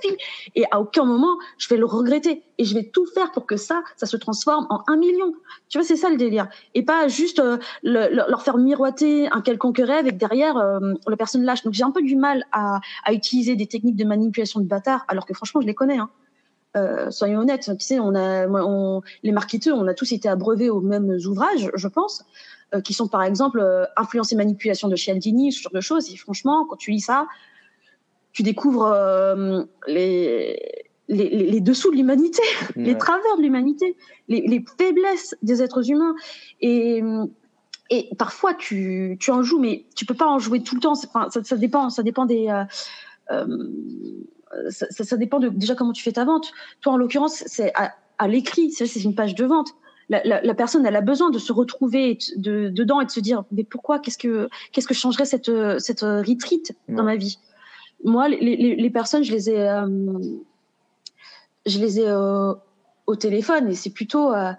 et à aucun moment je vais le regretter et je vais tout faire pour que ça, ça se transforme en un million. Tu vois, c'est ça le délire et pas juste euh, le- le- leur faire miroiter un quelconque rêve et derrière euh, la personne lâche. Donc j'ai un peu du mal à, utiliser des techniques de manipulation de bâtard, alors que franchement je les connais. Hein. Euh, soyons honnêtes, tu sais, on a, les marketeurs, on a tous été abreuvés aux mêmes ouvrages, je pense, euh, qui sont par exemple euh, influence et manipulation de Cialdini, ce genre de choses. Et franchement, quand tu lis ça, tu découvres euh, les, les, les, les dessous de l'humanité les travers de l'humanité, les, les faiblesses des êtres humains. Et, et parfois, tu, tu en joues, mais tu peux pas en jouer tout le temps. Enfin, ça, ça dépend, ça dépend des. euh, ça, dépend de déjà comment tu fais ta vente. Toi, en l'occurrence, c'est à, à l'écrit, c'est une page de vente. La, la, la personne, elle a besoin de se retrouver de, dedans et de se dire, mais pourquoi, qu'est-ce que, qu'est-ce que changerait cette, cette retreat dans ma vie? Moi, les, les, les personnes, je les ai, euh, je les ai euh, au téléphone et c'est plutôt, euh,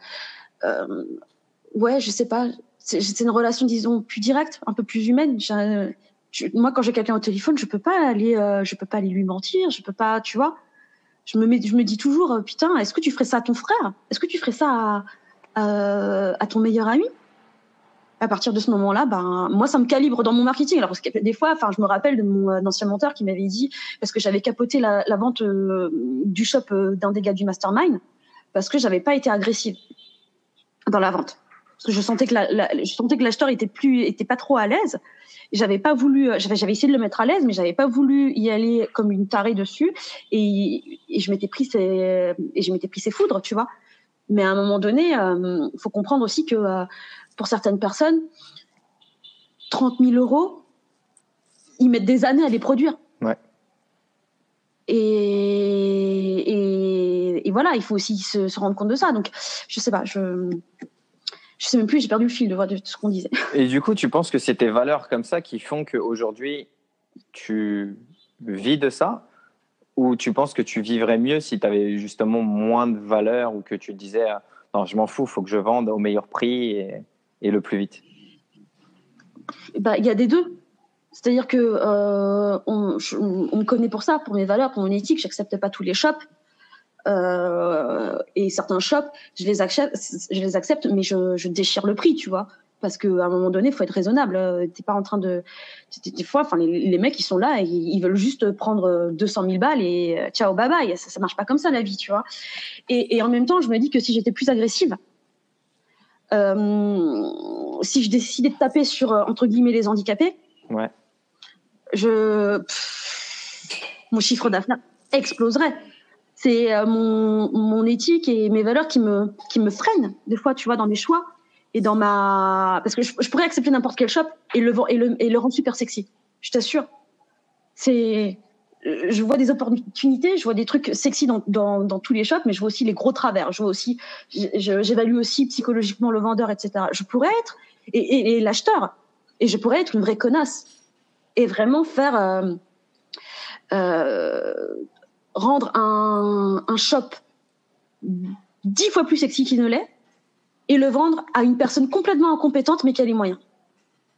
ouais, je sais pas, c'est une relation, disons, plus directe, un peu plus humaine. Je- moi, quand j'ai quelqu'un au téléphone, je peux pas aller, je peux pas aller lui mentir, je peux pas, tu vois. Je me, mets, je me dis toujours, putain, est-ce que tu ferais ça à ton frère? Est-ce que tu ferais ça à, à, à ton meilleur ami à partir de ce moment-là, ben moi ça me calibre dans mon marketing. Alors parce que des fois, enfin je me rappelle de mon euh, ancien mentor qui m'avait dit parce que j'avais capoté la, la vente euh, du shop euh, d'un des gars du mastermind parce que j'avais pas été agressive dans la vente. parce que je sentais que la, la- je sentais que l'acheteur était plus était pas trop à l'aise. J'avais pas voulu, j'avais essayé de le mettre à l'aise, mais j'avais pas voulu y aller comme une tarée dessus. Et, et je m'étais pris ses et je m'étais pris ses foudres, tu vois. Mais à un moment donné, il faut comprendre aussi que euh, pour certaines personnes, 30 000 euros, ils mettent des années à les produire. Ouais. Et, et, et voilà, il faut aussi se, se rendre compte de ça. Donc, je sais pas, je je sais même plus, j'ai perdu le fil de, de ce qu'on disait. Et du coup, tu penses que c'est tes valeurs comme ça qui font qu'aujourd'hui, tu vis de ça? Ou tu penses que tu vivrais mieux si tu avais justement moins de valeurs ou que tu disais euh, non, je m'en fous, il faut que je vende au meilleur prix et, le plus vite Bah, il y a des deux. C'est-à-dire que euh, on me connaît pour ça, pour mes valeurs, pour mon éthique. J'accepte pas tous les shops. Euh, et certains shops, je les accepte, je les accepte, mais je, je déchire le prix, tu vois. Parce que à un moment donné, il faut être raisonnable. Euh, T'es pas en train de, des- fois, enfin, les, les mecs, ils sont là, et ils, veulent juste prendre 200 000 balles et euh, ciao, bye bye. Ça, ça marche pas comme ça la vie, tu vois. Et, et en même temps, je me dis que si j'étais plus agressive, euh, si je décidais de taper sur euh, entre guillemets les handicapés, Ouais. je pff, mon chiffre d'affaires exploserait. C'est euh, mon, mon éthique et mes valeurs qui me qui me freinent des fois, tu vois, dans mes choix et dans ma parce que je, pourrais accepter n'importe quel shop et le et rendre super sexy. Je t'assure. C'est je vois des opportunités, je vois des trucs sexy dans, tous les shops, mais je vois aussi les gros travers. Je vois aussi, j'évalue aussi psychologiquement le vendeur, etc. Je pourrais être et, et, et l'acheteur, et je pourrais être une vraie connasse et vraiment faire euh, euh, rendre un shop dix fois plus sexy qu'il ne l'est et le vendre à une personne complètement incompétente mais qui a les moyens.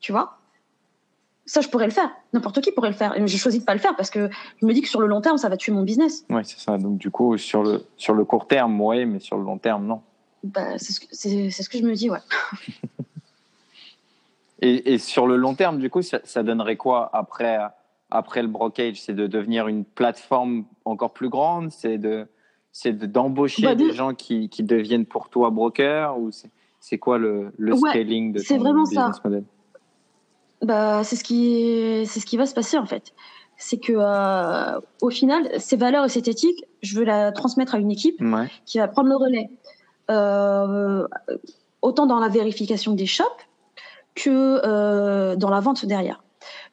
Tu vois? Ça, je pourrais le faire. N'importe qui pourrait le faire. Et j'ai choisi de pas le faire parce que je me dis que sur le long terme, ça va tuer mon business. Ouais, c'est ça. Donc, du coup, sur le, sur le court terme, oui, mais sur le long terme, non. Bah, c'est ce, que- c'est- c'est ce que je me dis, ouais. Et, et sur le long terme, du coup, ça, ça donnerait quoi après, après le brokerage C'est de devenir une plateforme encore plus grande? C'est de c'est de- d'embaucher Bah, des de- gens qui, qui deviennent pour toi broker ou c'est quoi le, le Ouais, scaling de c'est ton vraiment ça. business model? Bah, c'est ce qui, c'est ce qui va se passer en fait. C'est que euh, au final, ces valeurs et cette éthique, je veux la transmettre à une équipe Ouais. qui va prendre le relais, euh, autant dans la vérification des shops que euh, dans la vente derrière.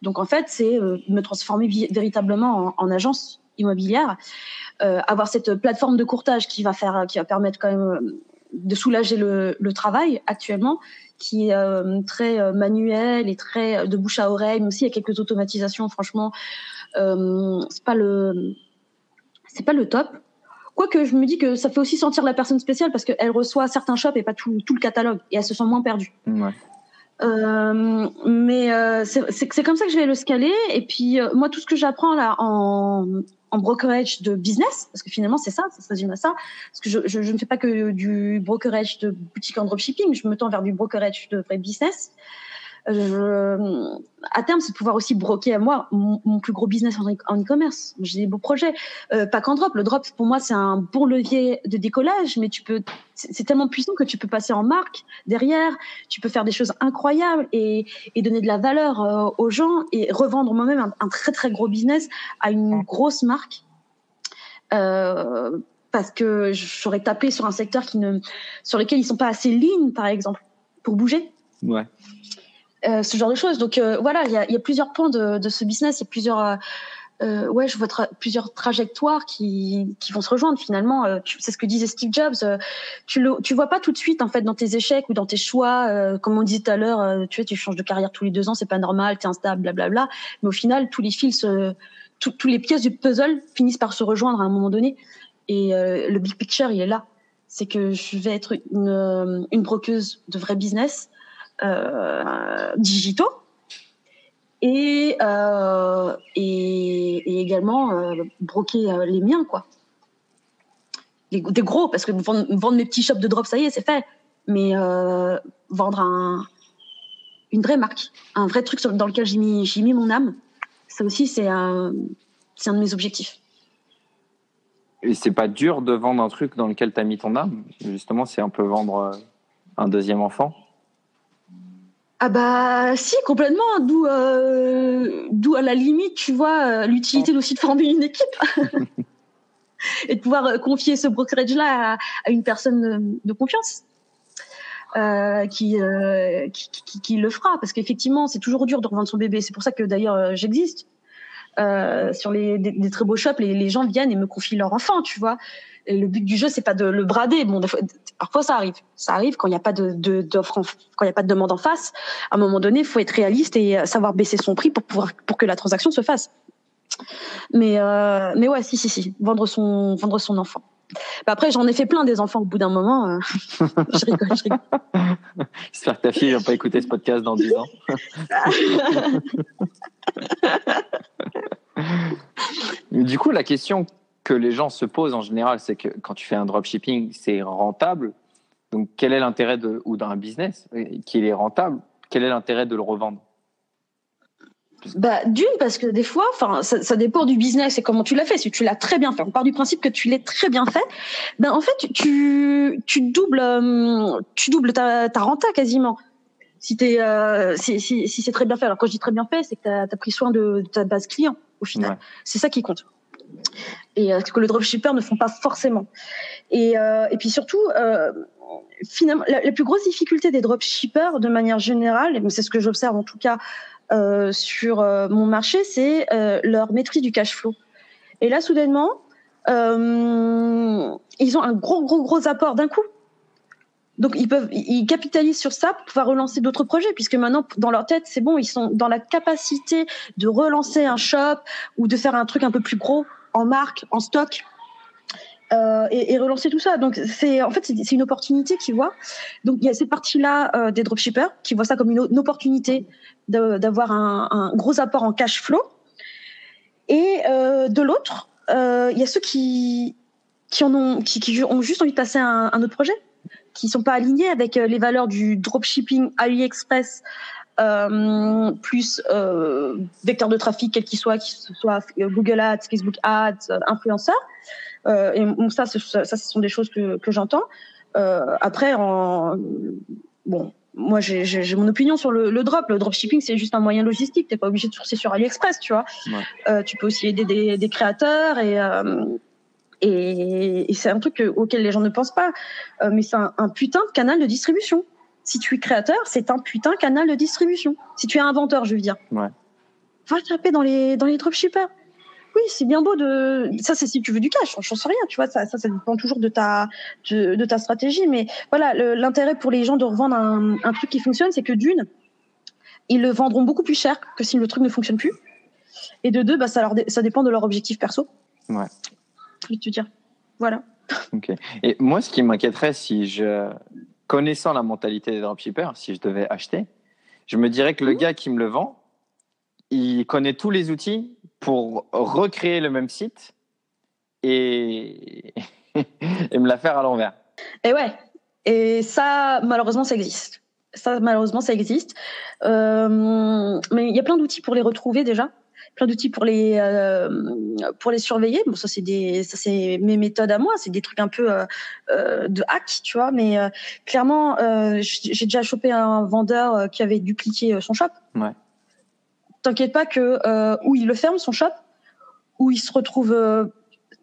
Donc en fait, c'est me transformer véritablement en, en agence immobilière, avoir cette plateforme de courtage qui va faire, qui va permettre quand même euh, de soulager le, le travail actuellement, qui est euh, très euh, manuel et très euh, de bouche à oreille. Même s'il y a quelques automatisations, franchement, euh, c'est pas le, c'est pas le top. Quoique je me dis que ça fait aussi sentir la personne spéciale parce qu'elle reçoit certains shops et pas tout, tout le catalogue et elle se sent moins perdue. Ouais. Euh, mais euh, c'est comme ça que je vais le scaler. Et puis euh, moi, tout ce que j'apprends là en, en brokerage de business, parce que finalement c'est ça, ça se résume à ça. Parce que je, je, je ne fais pas que du brokerage de boutique en dropshipping, je me tends vers du brokerage de vrai business. Euh, Je, à terme, c'est de pouvoir aussi broker à moi mon, mon plus gros business en e- en e-commerce. J'ai des beaux projets, euh, pas qu'en drop. Le drop, pour moi, c'est un bon levier de décollage, mais tu peux, c'est c'est tellement puissant que tu peux passer en marque derrière tu peux faire des choses incroyables et, et donner de la valeur euh, aux gens et revendre moi-même un, un très très gros business à une grosse marque euh, parce que j'aurais tapé sur un secteur qui ne, sur lequel ils sont pas assez lean par exemple pour bouger Ouais. Euh, ce genre de choses. Donc euh, voilà, il y a, y a plusieurs points de, de ce business, il y a plusieurs, euh, euh, ouais, je vois plusieurs trajectoires qui, qui vont se rejoindre finalement. Euh, c'est ce que disait Steve Jobs. euh, tu le, tu vois pas tout de suite en fait dans tes échecs ou dans tes choix, comme on disait tout à l'heure. tu vois, tu changes de carrière tous les deux ans, c'est pas normal, t'es instable, blablabla. Mais au final, tous les fils, tout- tous les pièces du puzzle finissent par se rejoindre à un moment donné. Et le big picture, il est là. C'est que je vais être une, une brokeuse de vrai business digitaux et, euh, et, et également euh, broquer euh, les miens quoi des gros parce que vendre, vendre mes petits shops de drop ça y est c'est fait mais euh, vendre un, une vraie marque un vrai truc dans lequel j'ai mis mis mon âme ça aussi c'est un un de mes objectifs Et c'est pas dur de vendre un truc dans lequel tu as mis ton âme? Justement, c'est un peu vendre euh, un deuxième enfant? Ah bah si complètement, d'où euh, d'où à la limite tu vois euh, l'utilité aussi de former une équipe et de pouvoir euh, confier ce brokerage là à, à une personne de, confiance euh, qui, euh, qui, qui qui le fera parce qu'effectivement c'est toujours dur de revendre son bébé. C'est pour ça que d'ailleurs euh, j'existe. Euh, sur les des, des très beaux shops, les, les gens viennent et me confient leur enfant, tu vois. Le but du jeu, c'est pas de le brader. Bon, parfois ça arrive. Ça arrive quand il n'y a pas de d'offre, quand il y a pas de demande en face. À un moment donné, il faut être réaliste et euh, savoir baisser son prix pour pouvoir pour que la transaction se fasse. Mais euh, mais ouais, si si si, vendre son vendre son enfant. Bah après, j'en ai fait plein des enfants au bout d'un moment. euh, je rigole, je rigole. J'espère que ta fille va pas écouter ce podcast dans 10 ans. Du coup, la question que les gens se posent en général, c'est que quand tu fais un dropshipping, c'est rentable. Donc, quel est l'intérêt de, ou d'un business euh, qui est rentable, quel est l'intérêt de le revendre? Bah, d'une, parce que des fois, enfin, ça, ça dépend du business et comment tu l'as fait. Si tu l'as très bien fait, on part du principe que tu l'as très bien fait, ben, en fait, tu- tu, doubles, euh, tu doubles ta, ta renta quasiment. Si t'es, euh, si, si, si c'est très bien fait. Alors, quand je dis très bien fait, c'est que tu as, pris soin de, de ta base client, au final. Ouais. C'est ça qui compte. Et euh, ce que les dropshippers ne font pas forcément. Et, euh, et puis surtout, euh, finalement, la, plus grosse difficulté des dropshippers, de manière générale, c'est ce que j'observe en tout cas sur mon marché, c'est leur maîtrise du cash flow. Et là, soudainement, ils ont un gros, gros, gros apport d'un coup. Donc ils peuvent, ils capitalisent sur ça pour pouvoir relancer d'autres projets, puisque maintenant dans leur tête c'est bon, ils sont dans la capacité de relancer un shop ou de faire un truc un peu plus gros en marque, en stock. euh, et, relancer tout ça. Donc c'est en fait c'est une opportunité qu'ils voient. Donc il y a cette partie-là euh, des dropshippers qui voient ça comme une, opportunité d'avoir un, gros apport en cash flow. Et euh, de l'autre, euh, il y a ceux qui qui en ont qui, ont juste envie de passer à un, autre projet, qui sont pas alignés avec les valeurs du dropshipping AliExpress. Euh, plus euh, vecteur de trafic quel qu'il soit, qu'il soit euh, Google Ads, Facebook Ads, influenceur. Euh, et ça, ce- ça, ce sont des choses que, que j'entends. Après, en, bon, moi, j'ai mon opinion sur le, le drop. Le dropshipping, c'est juste un moyen logistique. T'es pas obligé de sourcer sur AliExpress, tu vois. Ouais. Euh, tu peux aussi aider des, des créateurs et euh, et, et c'est un truc que- auquel les gens ne pensent pas. Euh, mais c'est un, un putain de canal de distribution. Si tu es créateur, c'est un putain canal de distribution. Si tu es inventeur, je veux dire. Ouais. Va taper dans les dans les dropshippers. Oui, c'est bien beau de ça c'est si tu veux du cash, j'en sais rien, tu vois, ça, ça ça dépend toujours de ta de, de ta stratégie mais voilà, le- l'intérêt pour les gens de revendre un, un truc qui fonctionne, c'est que d'une ils le vendront beaucoup plus cher que si le truc ne fonctionne plus. Et de deux, bah ça leur ça dépend de leur objectif perso. Ouais. Je vais te dire. Voilà. Ok. Et moi, ce qui m'inquiéterait, si je connaissant la mentalité des dropshippers, si je devais acheter, je me dirais que le gars qui me le vend, il connaît tous les outils pour recréer le même site et, et me la faire à l'envers. Et ouais. Et ça, malheureusement, ça existe. Ça, malheureusement, ça existe. Euh, mais il y a plein d'outils pour les retrouver déjà. Plein d'outils pour les euh, pour les surveiller. Bon, ça c'est des ça c'est mes méthodes à moi. C'est des trucs un peu euh, euh, de hack, tu vois. Mais clairement, j'ai déjà chopé un vendeur qui avait dupliqué son shop. Ouais. T'inquiète pas que ou il le ferme son shop, ou il se retrouve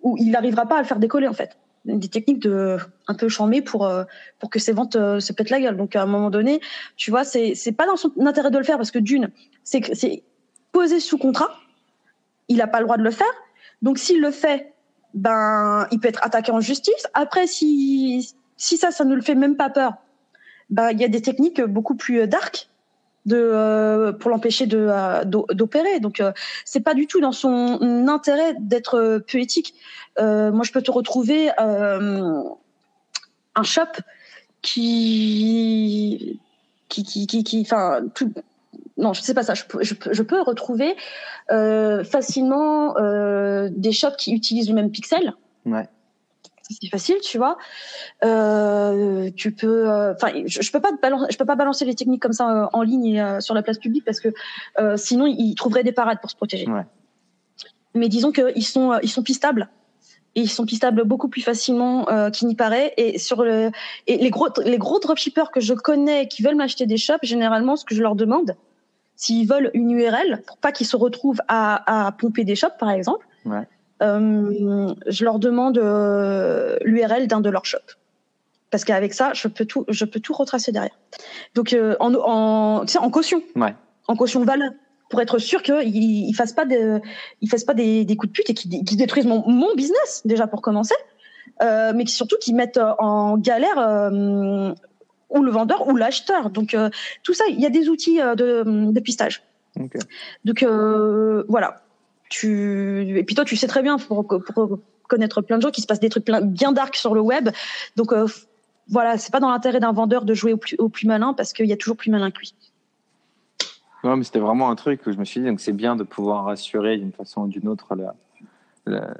où il n'arrivera pas à le faire décoller en fait. Des techniques de un peu chambées pour pour que ses ventes euh, se pètent la gueule. Donc à un moment donné, tu vois, c'est c'est pas dans son intérêt de le faire parce que d'une, c'est sous contrat, il a pas le droit de le faire. Donc s'il le fait, ben il peut être attaqué en justice. Après si si ça ça ne le fait même pas peur, ben il y a des techniques beaucoup plus euh, dark de euh, pour l'empêcher euh, d'o- d'opérer. Donc euh, c'est pas du tout dans son intérêt d'être. Euh, moi je peux te retrouver un shop qui qui qui qui qui enfin tout non je sais pas ça je peux je je peux retrouver euh, facilement euh, des shops qui utilisent le même pixel Ouais. c'est facile, tu vois. Euh, tu peux, euh, enfin, je, je peux pas te balan- je peux pas balancer les techniques comme ça euh, en ligne et euh, sur la place publique parce que euh, sinon ils trouveraient des parades pour se protéger. Ouais. Mais disons qu'ils sont, euh, ils sont pistables et ils sont pistables beaucoup plus facilement euh, qu'il n'y paraît. Et sur le et les gros les gros dropshippers que je connais qui veulent m'acheter des shops, généralement, ce que je leur demande, s'ils veulent une URL pour pas qu'ils se retrouvent à, à pomper des shops, par exemple, Ouais. euh, je leur demande euh, l'URL d'un de leurs shops. Parce qu'avec ça, je peux tout, je peux tout retracer derrière. Donc, euh, en, en, tu sais, en caution, Ouais. en caution valeur, pour être sûr qu'ils ils fassent pas de, ils fassent pas des, des coups de pute et qu'ils détruisent mon, mon business déjà pour commencer, euh, mais surtout qu'ils mettent en galère euh, ou le vendeur ou l'acheteur. Donc euh, tout ça, il y a des outils euh, de, de pistage. Ok. Donc euh, voilà. Tu et puis toi tu sais très bien pour, pour connaître plein de gens qui se passent des trucs plein, bien dark sur le web. Donc euh, voilà, c'est pas dans l'intérêt d'un vendeur de jouer au plus, au plus malin parce qu'il y a toujours plus malin que lui. Ouais, mais c'était vraiment un truc où je me suis dit, donc c'est bien de pouvoir rassurer d'une façon ou d'une autre la- la-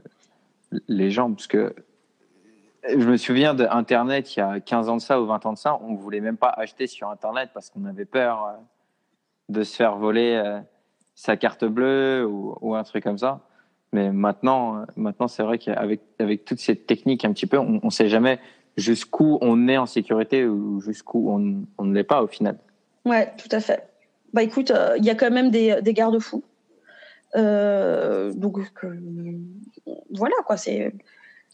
les gens, parce que je me souviens d'Internet il y a 15 ans de ça ou 20 ans de ça, on voulait même pas acheter sur Internet parce qu'on avait peur euh, de se faire voler euh, sa carte bleue ou, un truc comme ça. Mais maintenant, euh, maintenant c'est vrai qu'avec avec toutes ces techniques un petit peu, on ne sait jamais jusqu'où on est en sécurité ou jusqu'où on, ne l'est pas au final. Ouais, tout à fait. Bah écoute, il y a quand même des, garde-fous. Donc voilà quoi, c'est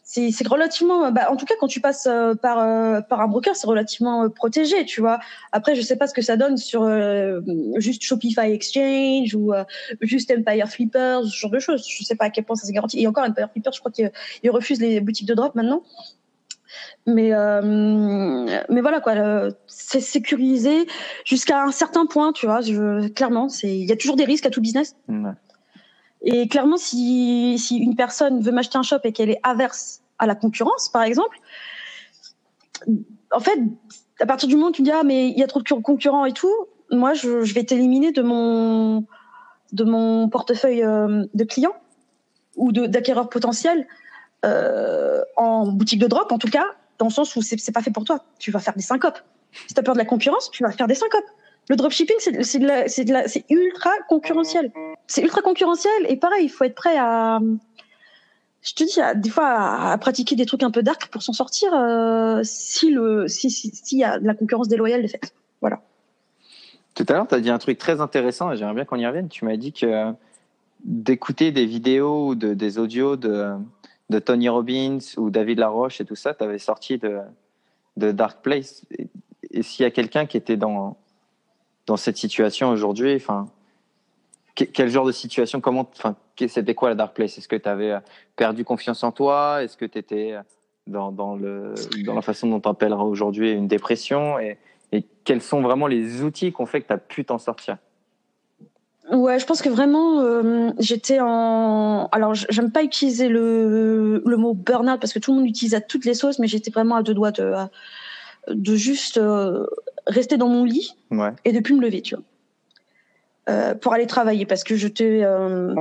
c'est relativement bah, en tout cas quand tu passes euh, par euh, par un broker, c'est relativement euh, protégé, tu vois. Après je sais pas ce que ça donne sur euh, juste Shopify Exchange ou euh, juste Empire Flippers, ce genre de choses. Je sais pas à quel point ça c'est garanti. Et encore Empire Flippers, je crois qu'ils ils refusent les boutiques de drop maintenant. Mais mais voilà quoi, c'est sécurisé jusqu'à un certain point, tu vois. Je, clairement, c'est il y a toujours des risques à tout business. Et clairement, si, une personne veut m'acheter un shop et qu'elle est averse à la concurrence, par exemple, en fait, à partir du moment où tu dis ah mais il y a trop de cur- concurrents et tout, moi je, vais t'éliminer de mon de mon portefeuille euh, de clients ou d'acquéreurs potentiels euh, en boutique de drop en tout cas, dans le sens où c'est pas fait pour toi. Tu vas faire des syncopes. Si tu as peur de la concurrence, tu vas faire des syncopes. Le dropshipping, c'est ultra concurrentiel c'est ultra concurrentiel et pareil, il faut être prêt à, je te dis, des fois à, pratiquer des trucs un peu dark pour s'en sortir euh, si le, si, si, s'il y a de la concurrence déloyale de fait. Voilà. Tout à l'heure, tu as dit un truc très intéressant et j'aimerais bien qu'on y revienne. Tu m'as dit que d'écouter des vidéos ou de, des audios de, de Tony Robbins ou David Laroche et tout ça, tu avais sorti de, de Dark Place. Et s'il y a quelqu'un qui était dans, dans cette situation aujourd'hui, enfin, que- quel genre de situation, comment, enfin, c'était quoi la Dark Place? Est-ce que tu avais perdu confiance en toi? Est-ce que tu étais dans, dans, le, dans la façon dont on appellera aujourd'hui une dépression? Et, et quels sont vraiment les outils qui ont fait que tu as pu t'en sortir? Ouais, je pense que vraiment, euh, j'étais en. Alors, j'aime pas utiliser le, le mot burn-out parce que tout le monde l'utilise à toutes les sauces, mais j'étais vraiment à deux doigts de, de juste euh, rester dans mon lit Ouais. et de plus me lever, tu vois. Euh, pour aller travailler parce que j'étais euh,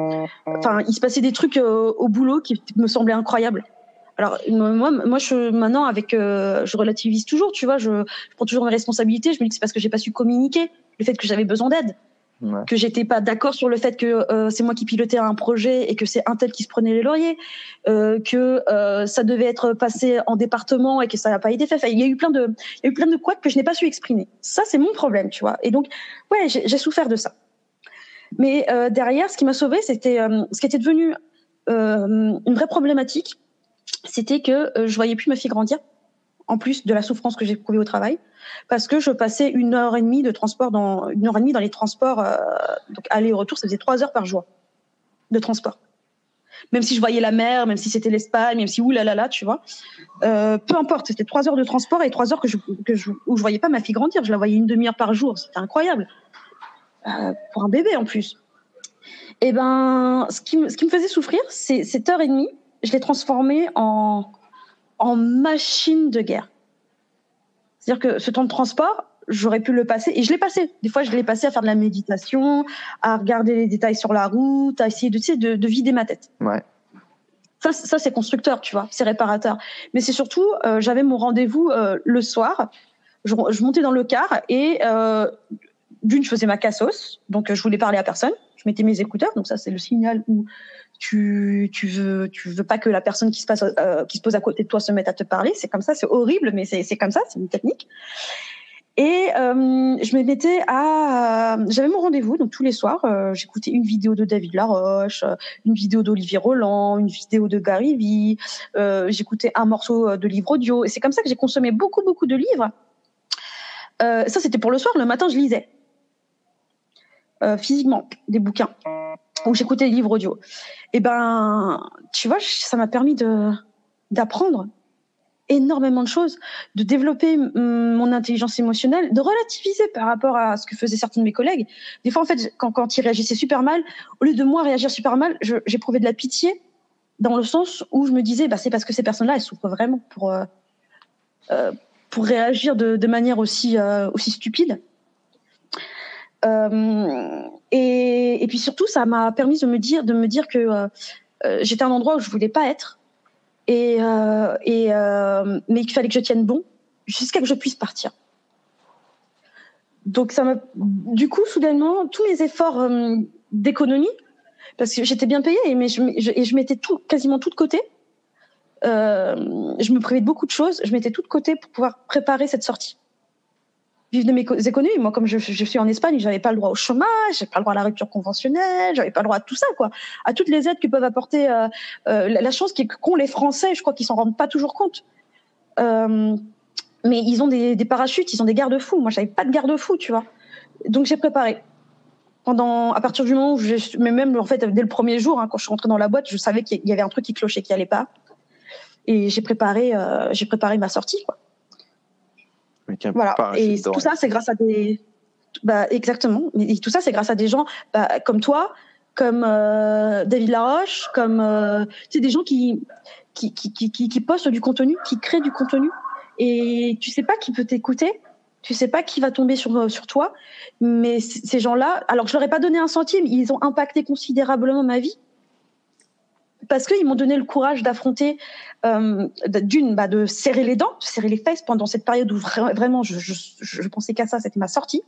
enfin il se passait des trucs euh, au boulot qui me semblaient incroyables alors moi moi je maintenant avec euh, je relativise toujours tu vois je, je prends toujours mes responsabilités je me dis que c'est parce que j'ai pas su communiquer le fait que j'avais besoin d'aide Que j'étais pas d'accord sur le fait que euh, c'est moi qui pilotais un projet et que c'est un tel qui se prenait les lauriers, euh, que euh, ça devait être passé en département et que ça n'a pas été fait. Il y a eu plein de, il y a eu plein de couacs que je n'ai pas su exprimer. Ça, c'est mon problème, tu vois. Et donc, ouais, j'ai souffert de ça. Mais derrière, ce qui m'a sauvé, c'était ce qui était devenu une vraie problématique, c'était que je voyais plus ma fille grandir, en plus de la souffrance que j'ai éprouvée au travail, parce que je passais une heure et demie de transport dans une heure et demie dans les transports, euh, donc aller et retour, ça faisait trois heures par jour de transport. Même si je voyais la mer, même si c'était l'Espagne, même si oulala, là, là, tu vois, euh, peu importe, c'était trois heures de transport et trois heures que je, que où je voyais pas ma fille grandir, je la voyais une demi-heure par jour, c'était incroyable euh, pour un bébé en plus. Et ben, qui, me- ce qui me faisait souffrir, c'est cette heure et demie, je l'ai transformée en, en machine de guerre. C'est-à-dire que ce temps de transport, j'aurais pu le passer, et je l'ai passé. Des fois, je l'ai passé à faire de la méditation, à regarder les détails sur la route, à essayer de, tu sais, de, de vider ma tête. Ouais. Ça, ça c'est constructeur, tu vois, c'est réparateur. Mais c'est surtout, euh, j'avais mon rendez-vous euh, le soir. Je, je montais dans le car et euh, d'une, je faisais ma cassos, donc je voulais parler à personne. Je mettais mes écouteurs, donc ça c'est le signal où tu tu veux tu veux pas que la personne qui se passe euh, qui se pose à côté de toi se mette à te parler. C'est comme ça, c'est horrible, mais c'est c'est comme ça, c'est une technique. Et euh, je me mettais à, j'avais mon rendez-vous donc tous les soirs, euh, j'écoutais une vidéo de David Laroche, une vidéo d'Olivier Roland, une vidéo de Gary Vee, j'écoutais un morceau de livre audio. Et c'est comme ça que j'ai consommé beaucoup beaucoup de livres. Ça c'était pour le soir. Le matin je lisais physiquement des bouquins ou j'écoutais des livres audio. Et ben, tu vois, ça m'a permis de d'apprendre énormément de choses, de développer mon intelligence émotionnelle, de relativiser par rapport à ce que faisaient certains de mes collègues. Des fois, en fait, quand, quand ils réagissaient super mal, au lieu de moi réagir super mal, j'éprouvais de la pitié dans le sens où je me disais, bah, c'est parce que ces personnes-là, elles souffrent vraiment pour, euh, euh, pour réagir de, de manière aussi, euh, aussi stupide. Euh, et, puis surtout, ça m'a permis de me dire, de me dire que euh, euh, j'étais à un endroit où je voulais pas être, et, euh, mais qu'il fallait que je tienne bon jusqu'à que je puisse partir. Donc ça m'a, du coup, soudainement, tous mes efforts d'économie, parce que j'étais bien payée, mais je, et je mettais tout, quasiment tout de côté. Je me privais de beaucoup de choses, je mettais tout de côté pour pouvoir préparer cette sortie. Vivre de mes co- économies. Moi, comme je, suis en Espagne, j'avais pas le droit au chômage, j'avais pas le droit à la rupture conventionnelle, j'avais pas le droit à tout ça, quoi, à toutes les aides que peuvent apporter. Euh, euh, la, chance qu'ont les Français, je crois qu'ils s'en rendent pas toujours compte. Euh, mais ils ont des, parachutes, ils ont des garde-fous. Moi, j'avais pas de garde-fous, tu vois. Donc j'ai préparé. Pendant, à partir du moment où je, mais même en fait dès le premier jour, hein, quand je suis rentrée dans la boîte, je savais qu'il y avait un truc qui clochait, qui allait pas, et j'ai préparé, j'ai préparé ma sortie, quoi. Avec un Voilà. Et tout ça, c'est grâce à des, bah exactement. Et tout ça, c'est grâce à des gens bah, comme toi, comme euh, David Laroche, comme euh, tu sais des gens qui qui, qui qui qui postent du contenu, qui créent du contenu, et tu sais pas qui peut t'écouter. Tu sais pas qui va tomber sur euh, sur toi, mais ces gens-là, alors je leur ai pas donné un centime, ils ont impacté considérablement ma vie parce qu'ils m'ont donné le courage d'affronter, euh, d'une, bah, de serrer les dents, de serrer les fesses pendant cette période où vra- vraiment je, je, je pensais qu'à ça, c'était ma sortie,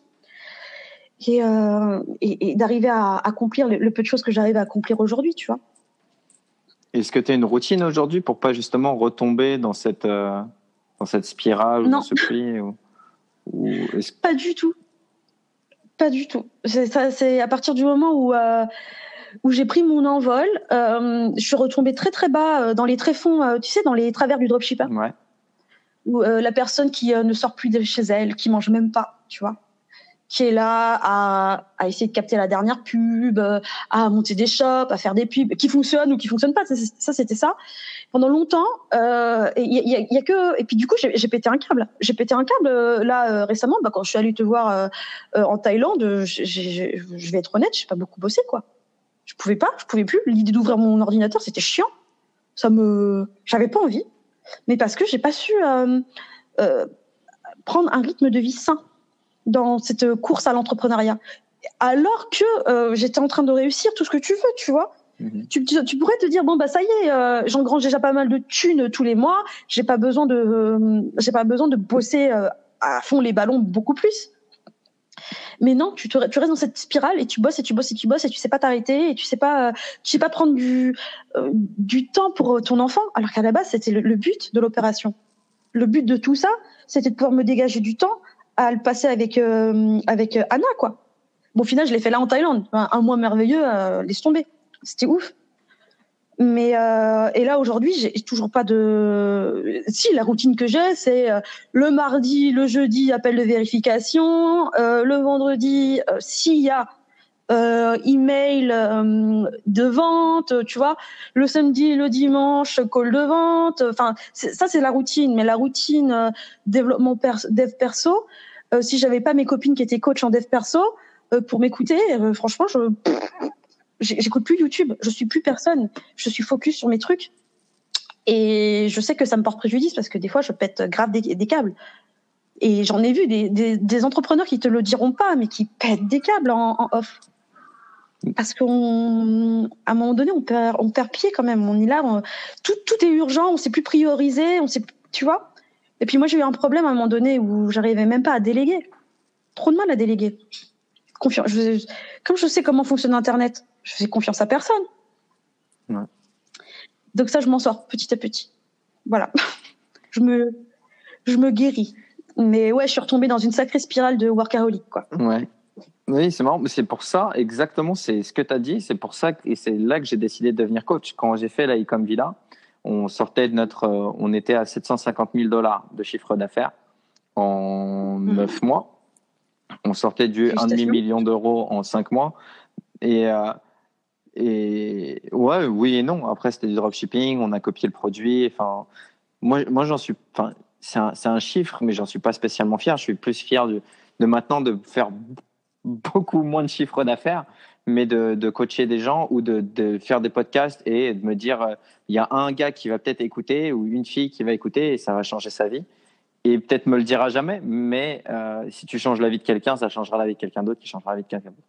et, euh, et, et d'arriver à accomplir le, le peu de choses que j'arrive à accomplir aujourd'hui, tu vois. Est-ce que tu as une routine aujourd'hui pour pas justement retomber dans cette, euh, dans cette spirale ou Non. dans ce pli ou, Pas du tout. Pas du tout. C'est à partir du moment où où j'ai pris mon envol, euh, je suis retombée très très bas euh, dans les tréfonds, euh, tu sais, dans les travers du dropshipper. Ouais. ou euh, la personne qui euh, ne sort plus de chez elle, qui mange même pas, tu vois, qui est là à, à essayer de capter la dernière pub, euh, à monter des shops, à faire des pubs qui fonctionnent ou qui fonctionnent pas. Ça, c'était ça. Pendant longtemps, euh, et il y y y a que et puis du coup, j'ai pété un câble. J'ai pété un câble euh, là euh, récemment. Bah, quand je suis allée te voir euh, euh, en Thaïlande, je vais être honnête, j'ai pas beaucoup bossé quoi. Je pouvais pas, je pouvais plus. L'idée d'ouvrir mon ordinateur, c'était chiant. Ça me, j'avais pas envie mais parce que j'ai pas su euh, euh, prendre un rythme de vie sain dans cette course à l'entrepreneuriat. Alors que euh, j'étais en train de réussir tout ce que tu veux, tu vois. Mhm. Tu, tu, tu pourrais te dire bon bah ça y est, euh, j'engrange déjà pas mal de thunes tous les mois, j'ai pas besoin de, euh, j'ai pas besoin de bosser euh, à fond les ballons beaucoup plus. Mais non, tu, te, restes dans cette spirale et tu bosses et tu bosses et tu bosses et tu sais pas t'arrêter et tu sais pas, euh, tu sais pas prendre du, euh, du temps pour ton enfant. Alors qu'à la base, c'était le, but de l'opération. Le but de tout ça, c'était de pouvoir me dégager du temps à le passer avec euh, avec euh, Anna, quoi. Bon, au final, je l'ai fait là en Thaïlande, un, mois merveilleux, euh, laisse tomber, c'était ouf. Mais euh, et là aujourd'hui, j'ai toujours pas de. Si la routine que j'ai, c'est euh, le mardi, le jeudi, appel de vérification, euh, le vendredi, euh, s'il y a euh, email de vente, tu vois, le samedi, le dimanche, call de vente. Enfin, ça c'est la routine. Mais la routine développement pers- dev perso, si j'avais pas mes copines qui étaient coach en dev perso pour m'écouter, franchement, je j'écoute plus YouTube. Je suis plus personne. Je suis focus sur mes trucs. Et je sais que ça me porte préjudice parce que des fois, je pète grave des, câbles. Et j'en ai vu des, des, entrepreneurs qui te le diront pas, mais qui pètent des câbles en, off. Parce qu'on, à un moment donné, on perd, on perd pied quand même. On est là, tout, tout est urgent, on sait plus prioriser, on sait, tu vois. Et puis moi, j'ai eu un problème à un moment donné où j'arrivais même pas à déléguer. Trop de mal à déléguer. Confiance. Comme je sais comment fonctionne Internet, je fais confiance à personne. Ouais. Donc ça, je m'en sors petit à petit. Voilà. je me, je me guéris. Mais ouais, je suis retombée dans une sacrée spirale de workaholic, quoi. Ouais. Oui, c'est marrant, mais c'est pour ça, exactement, c'est ce que tu as dit, c'est pour ça, et c'est là que j'ai décidé de devenir coach. Quand j'ai fait la Ecom Villa, on sortait de notre, euh, on était à 750 000 dollars de chiffre d'affaires en Mhm. neuf mois. On sortait du 1,5 Félicitations. million d'euros en cinq mois. Et, euh, et ouais, oui et non. Après, c'était du dropshipping, on a copié le produit. Enfin, moi, moi j'en suis, enfin, c'est un, un chiffre, mais j'en suis pas spécialement fier. Je suis plus fier de, de maintenant de faire beaucoup moins de chiffre d'affaires, mais de, de coacher des gens ou de, de faire des podcasts et de me dire, euh, il y a un gars qui va peut-être écouter ou une fille qui va écouter et ça va changer sa vie. Et peut-être me le dira jamais, mais euh, si tu changes la vie de quelqu'un, ça changera la vie de quelqu'un d'autre qui changera la vie de quelqu'un d'autre.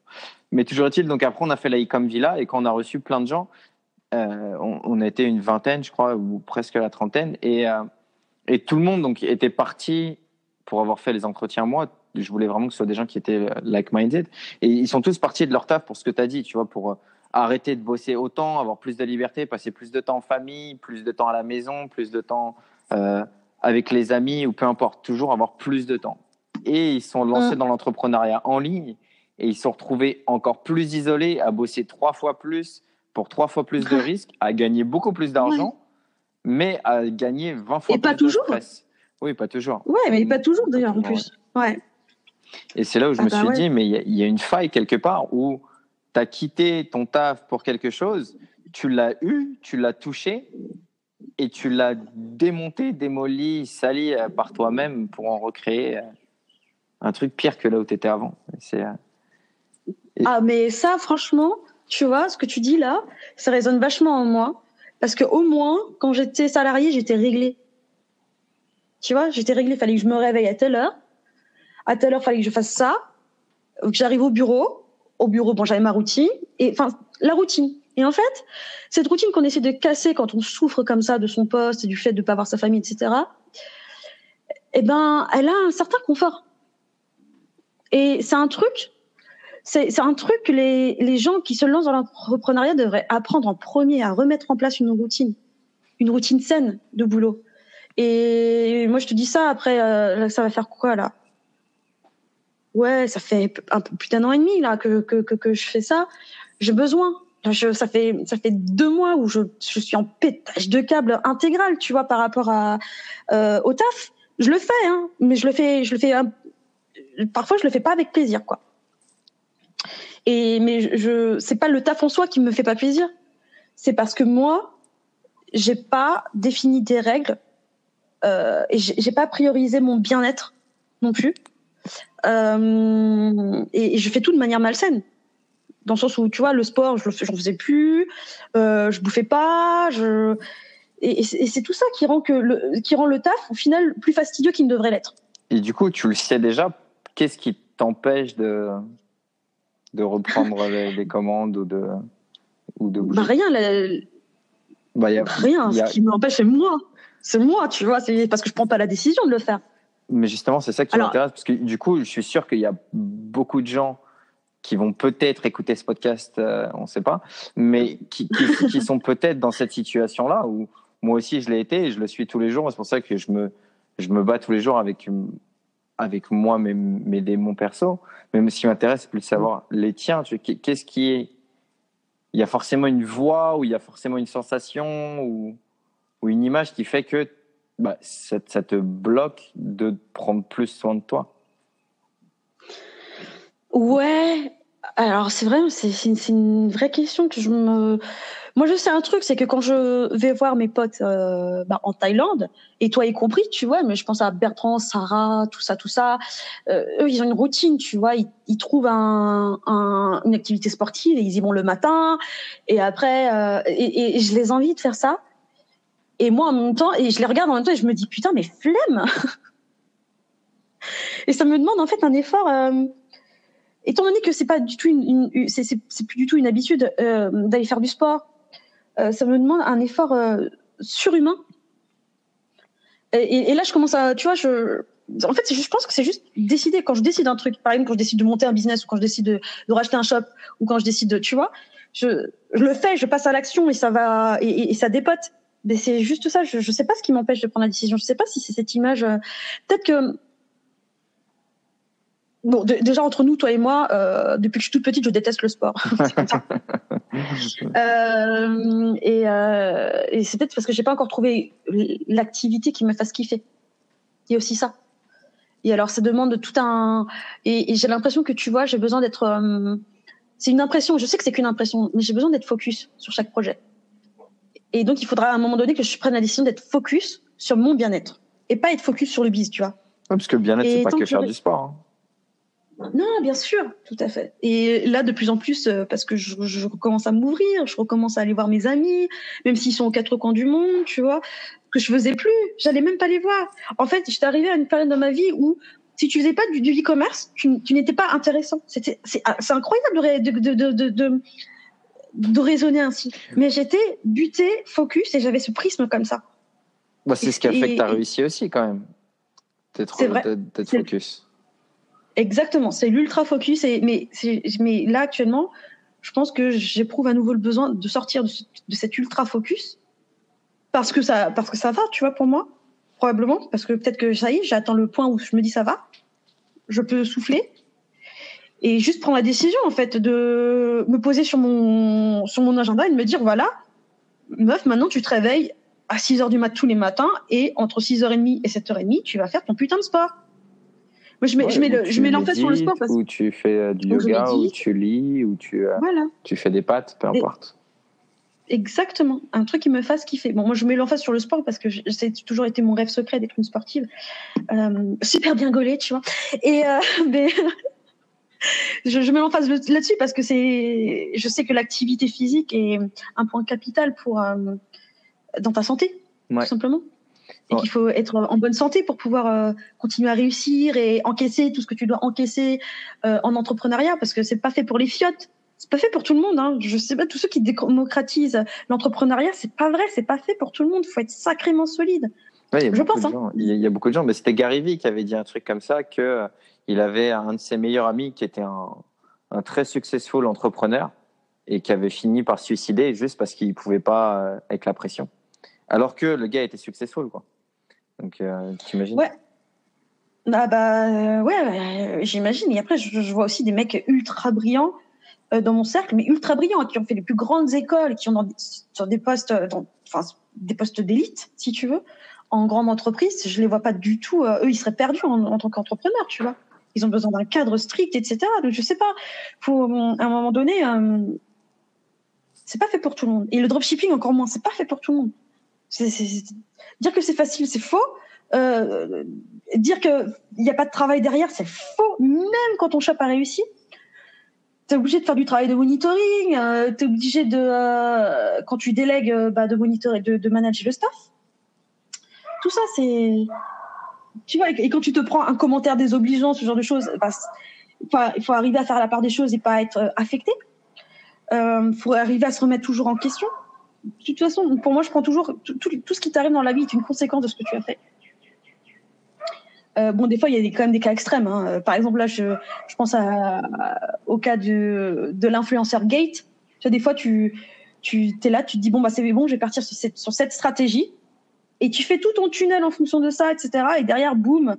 Mais toujours est-il, donc après, on a fait la Ecom Villa et quand on a reçu plein de gens, euh, on, était une vingtaine, je crois, ou presque la trentaine, et, euh, et tout le monde donc était parti pour avoir fait les entretiens. Moi, je voulais vraiment que ce soit des gens qui étaient like-minded, et ils sont tous partis de leur taf pour ce que tu as dit, tu vois, pour arrêter de bosser autant, avoir plus de liberté, passer plus de temps en famille, plus de temps à la maison, plus de temps avec les amis ou peu importe, toujours avoir plus de temps. Et ils sont lancés Mm. dans l'entrepreneuriat en ligne et ils se sont retrouvés encore plus isolés, à bosser trois fois plus pour trois fois plus de risques, à gagner beaucoup plus d'argent, mais à gagner 20 fois Et plus pas de toujours. stress. Oui, pas toujours. Ouais, mais pas toujours d'ailleurs en plus. Ouais. Et c'est là où je Ah me bah suis ouais. dit, mais il y y, a une faille quelque part où tu as quitté ton taf pour quelque chose, tu l'as eu, tu l'as touché, et tu l'as démonté, démoli, sali euh, par toi-même pour en recréer euh, un truc pire que là où tu étais avant. Euh, Ah, mais ça, franchement, tu vois, ce que tu dis là, ça résonne vachement en moi. Parce que au moins, quand j'étais salariée, j'étais réglée. Tu vois, j'étais réglée. Il fallait que je me réveille à telle heure. À telle heure, il fallait que je fasse ça. Que j'arrive au bureau. Au bureau, bon, j'avais ma routine. Et enfin, la routine. Et en fait, cette routine qu'on essaie de casser quand on souffre comme ça de son poste et du fait de ne pas voir sa famille, etc., eh ben, elle a un certain confort. Et c'est un truc c'est un truc que les, les gens qui se lancent dans l'entrepreneuriat devraient apprendre en premier à remettre en place une routine, une routine saine de boulot. Et moi, je te dis ça après, euh, ça va faire quoi là? Ouais, ça fait un peu plus d'un an et demi là que, que, que je fais ça. J'ai besoin. Ça fait deux mois où je, suis en pétage de câble intégral, tu vois, par rapport euh, au taf. Je le fais, hein, mais je le fais, je le fais. parfois, je le fais pas avec plaisir, quoi. Et mais je, c'est pas le taf en soi qui me fait pas plaisir. C'est parce que moi, j'ai pas défini des règles euh, et j'ai pas priorisé mon bien-être non plus. Euh, et je fais tout de manière malsaine. Dans le sens où tu vois le sport, je j'en faisais plus, euh, je bouffais pas, je et, et c'est tout ça qui rend que le qui rend le taf au final plus fastidieux qu'il ne devrait l'être. Et du coup, tu le sais déjà, qu'est-ce qui t'empêche de, de reprendre les, les commandes ou de, ou de bouger? Bah rien, la- Bah, y a- rien. y a- Ce qui m'empêche, c'est moi. C'est moi, tu vois. C'est parce que je prends pas la décision de le faire. Mais justement, c'est ça qui m'intéresse parce que du coup, je suis sûr qu'il y a beaucoup de gens qui vont peut-être écouter ce podcast, euh, on ne sait pas, mais qui, sont peut-être dans cette situation-là où moi aussi je l'ai été et je le suis tous les jours. C'est pour ça que je me, je me bats tous les jours avec, avec moi, mes, mes démons perso. Mais ce qui m'intéresse, c'est plus de savoir les tiens. Qu'est-ce qui est. Il y a forcément une voix ou il y a forcément une sensation ou, ou une image qui fait que bah, ça te bloque de prendre plus soin de toi. Ouais. Alors c'est vrai, c'est une, une vraie question que je me. Moi je sais un truc, c'est que quand je vais voir mes potes euh, bah, en Thaïlande et toi y compris, tu vois, mais je pense à Bertrand, Sarah, tout ça, tout ça. euh, eux ils ont une routine, tu vois, ils, ils trouvent un, un- une activité sportive et ils y vont le matin et après euh, et, et je les envie de faire ça. Et moi en même temps, et je les regarde en même temps et je me dis putain mais flemme. et ça me demande en fait un effort. euh, étant donné que c'est pas du tout une, une- c'est, plus du tout une habitude euh, d'aller faire du sport, euh, ça me demande un effort euh, surhumain. Et, et- là, je commence à, tu vois, je, en fait, je pense que c'est juste décider. Quand je décide un truc, par exemple, quand je décide de monter un business ou quand je décide de, de racheter un shop ou quand je décide de, tu vois, je, je le fais, je passe à l'action et ça va, et, et- ça dépote. Mais c'est juste ça. Je, je sais pas ce qui m'empêche de prendre la décision. Je sais pas si c'est cette image. euh, Peut-être que, bon, de- déjà entre nous, toi et moi, euh, depuis que je suis toute petite, je déteste le sport. Euh, et euh, et c'est peut-être parce que j'ai pas encore trouvé l'activité qui me fasse kiffer. Il y a aussi ça. Et alors, ça demande tout un. Et, et j'ai l'impression que tu vois, j'ai besoin d'être. c'est une impression. Je sais que c'est qu'une impression, mais j'ai besoin d'être focus sur chaque projet. Et donc, il faudra à un moment donné que je prenne la décision d'être focus sur mon bien-être et pas être focus sur le biz, tu vois. Ouais, parce que le bien-être, c'est pas que que faire du sport. hein. Non, bien sûr, tout à fait. Et là, de plus en plus, euh, parce que je, je recommence à m'ouvrir, je recommence à aller voir mes amis, même s'ils sont aux quatre coins du monde, tu vois, que je faisais plus, j'allais même pas les voir. En fait, j'étais arrivée à une période de ma vie où si tu faisais pas du, du e-commerce, tu, tu n'étais pas intéressant. C'était, c'est, ah, incroyable de, de, de, de, de, raisonner ainsi. Mais j'étais butée, focus, et j'avais ce prisme comme ça. Bah, c'est ce qui a fait que tu as réussi aussi, quand même. D'être d'être- focus. Exactement, c'est l'ultra focus. Mais, là, actuellement, je pense que j'éprouve à nouveau le besoin de sortir de, ce- de cet ultra focus parce que, ça, parce que ça va, tu vois, pour moi, probablement. Parce que peut-être que ça y est, j'atteins le point où je me dis ça va, je peux souffler et juste prendre la décision, en fait, de me poser sur mon, sur mon agenda et de me dire voilà, meuf, maintenant tu te réveilles à 6 heures du mat tous les matins et entre 6h30 et 7h30, tu vas faire ton putain de sport. Moi, je mets, je Ouais, mets le, je mets l'emphase sur le sport parce que Ou tu fais euh, du yoga, ou tu lis, ou tu, euh, voilà. tu fais des pâtes, peu importe. Exactement, un truc qui me fasse kiffer. Bon, moi je mets l'emphase sur le sport parce que c'est toujours été mon rêve secret d'être une sportive, euh, super bien gaulée, tu vois. Et euh, mais je, je mets l'emphase le- là-dessus parce que c'est, je sais que l'activité physique est un point capital pour euh, dans ta santé, Ouais. tout simplement. Et Ouais. qu'il faut être en bonne santé pour pouvoir euh, continuer à réussir et encaisser tout ce que tu dois encaisser euh, en entrepreneuriat parce que c'est pas fait pour les fiottes. C'est pas fait pour tout le monde. Hein. Je sais pas, tous ceux qui démocratisent l'entrepreneuriat, c'est pas vrai, c'est pas fait pour tout le monde. Il faut être sacrément solide. Ouais, il y a Je beaucoup pense, de hein. gens. Il y a- beaucoup de gens, mais c'était Gary Vee qui avait dit un truc comme ça que euh, il avait un de ses meilleurs amis qui était un, un très successful entrepreneur et qui avait fini par se suicider juste parce qu'il pouvait pas avec la pression. Alors que le gars était successful, quoi. Donc, euh, t'imagines? Ouais. Ah bah euh, ouais, euh, j'imagine. Et après, je, vois aussi des mecs ultra brillants dans mon cercle, mais ultra brillants, qui ont fait les plus grandes écoles, qui ont sur des postes, enfin des postes d'élite, si tu veux, en grande entreprise. Je les vois pas du tout. eux, ils seraient perdus en, en tant qu'entrepreneurs, tu vois. Ils ont besoin d'un cadre strict, etc. Donc je sais pas. Faut à un moment donné, euh, c'est pas fait pour tout le monde. Et le dropshipping encore moins. C'est pas fait pour tout le monde. C'est- Dire que c'est facile, c'est faux. Euh, dire qu'il n'y a pas de travail derrière, c'est faux. Même quand ton shop a réussi, tu es obligé de faire du travail de monitoring, euh, tu es obligé de, euh, quand tu délègues, euh, bah, de monitorer, de, de manager le staff. Tout ça, c'est. Tu vois, et, quand tu te prends un commentaire désobligeant, ce genre de choses, bah, il faut, arriver à faire la part des choses et pas être affecté. Il faut arriver à se remettre toujours en question. De toute façon, pour moi, je prends toujours tout, ce qui t'arrive dans la vie est une conséquence de ce que tu as fait. Euh, bon, des fois, il y a quand même des cas extrêmes. Hein. Euh, Par exemple, là, je, je pense au cas de, de l'influenceur Gate. Tu vois, des fois, tu, tu es là, tu te dis, bon, bah, c'est bon, je vais partir sur cette, sur cette stratégie. Et tu fais tout ton tunnel en fonction de ça, etc. Et derrière, boum,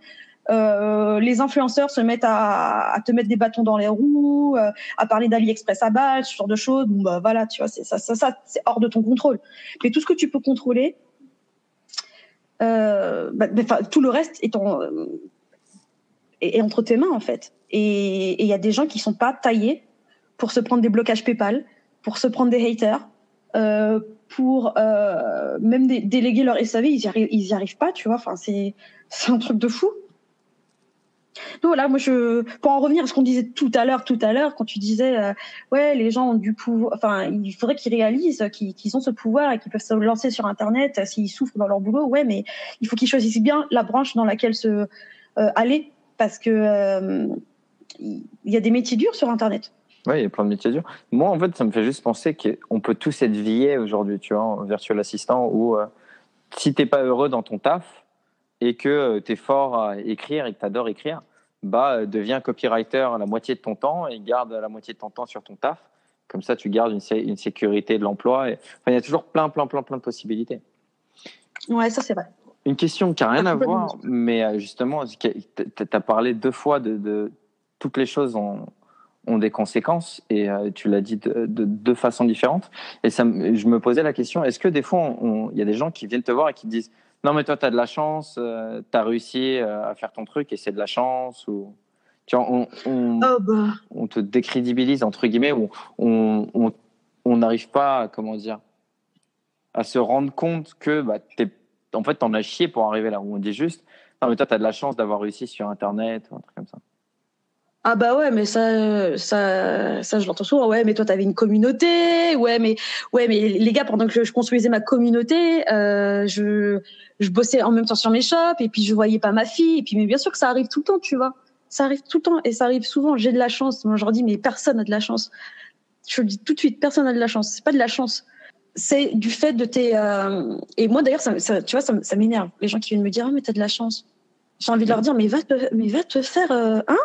euh, les influenceurs se mettent à, à te mettre des bâtons dans les roues, euh, à parler d'AliExpress à balle, ce genre de choses. Bon, bah, voilà, tu vois, c'est ça, ça, ça c'est hors de ton contrôle. Mais tout ce que tu peux contrôler, euh, bah, bah, tout le reste est, en, euh, est, entre tes mains en fait. Et il y a des gens qui sont pas taillés pour se prendre des blocages PayPal, pour se prendre des haters, euh, pour euh, même dé- déléguer leur SAV, ils y arrivent, ils y arrivent pas, tu vois. Enfin, c'est un truc de fou. Donc moi je pour en revenir à ce qu'on disait tout à l'heure, tout à l'heure, quand tu disais euh, ouais les gens ont du pouvoir, enfin il faudrait qu'ils réalisent qu'ils ont ce pouvoir et qu'ils peuvent se lancer sur Internet euh, s'ils souffrent dans leur boulot, ouais, mais il faut qu'ils choisissent bien la branche dans laquelle se euh, aller parce que euh, il y a des métiers durs sur Internet. Ouais, il y a plein de métiers durs. Moi, en fait, ça me fait juste penser qu'on peut tous être VA aujourd'hui, tu vois, en virtual assistant, euh, si t'es pas heureux dans ton taf, et que tu es fort à écrire et que tu adores écrire, bah, euh, deviens copywriter la moitié de ton temps et garde la moitié de ton temps sur ton taf. Comme ça, tu gardes une, sé- une sécurité de l'emploi. Et... Enfin, il y a toujours plein, plein, plein, plein de possibilités. Ouais, ça c'est vrai. Une question qui n'a rien Ah, à voir, mais euh, justement, tu as parlé deux fois de, de toutes les choses ont, ont des conséquences et euh, tu l'as dit de, de deux façons différentes. Et ça, je me posais la question, est-ce que des fois, il y a des gens qui viennent te voir et qui te disent Non, mais toi, tu as de la chance, tu as réussi euh, à faire ton truc et c'est de la chance ou... Tu vois, on, on, Oh bah. on te décrédibilise, entre guillemets, ou on on- on n'arrive pas, à, comment dire, à se rendre compte que bah, en fait, t'en as chié pour arriver là où on dit juste Non, mais toi, tu as de la chance d'avoir réussi sur Internet ou un truc comme ça. Ah bah ouais, mais ça, ça, ça je l'entends souvent. Ouais, mais toi, t'avais une communauté. Ouais, mais ouais, mais les gars, pendant que je construisais ma communauté, euh, je, je bossais en même temps sur mes shops et puis je voyais pas ma fille. Et puis, mais bien sûr que ça arrive tout le temps, tu vois. Ça arrive tout le temps et ça arrive souvent. J'ai de la chance. Moi, je leur dis, mais personne n'a de la chance. Je le dis tout de suite, personne n'a de la chance. C'est pas de la chance. C'est du fait de tes. euh, Et moi, d'ailleurs, ça, ça- tu vois, ça, ça m'énerve. Les gens qui viennent me dire, ah, mais t'as de la chance. J'ai envie de leur dire, mais va te, mais va te faire, euh, hein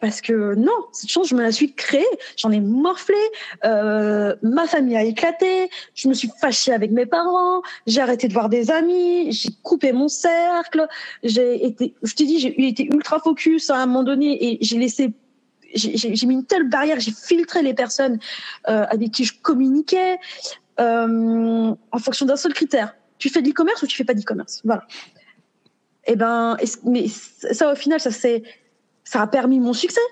parce que non, cette chance, je me la suis créée. J'en ai morflé. Euh, ma famille a éclaté. Je me suis fâchée avec mes parents. J'ai arrêté de voir des amis. J'ai coupé mon cercle. J'ai été, je t'ai dit, j'ai été ultra focus à un moment donné et j'ai laissé. J'ai mis une telle barrière. J'ai filtré les personnes euh, avec qui je communiquais euh, en fonction d'un seul critère. Tu fais de l'e-commerce ou tu fais pas d'e-commerce? Voilà. Et ben, est-ce- mais ça au final, ça c'est ça a permis mon succès.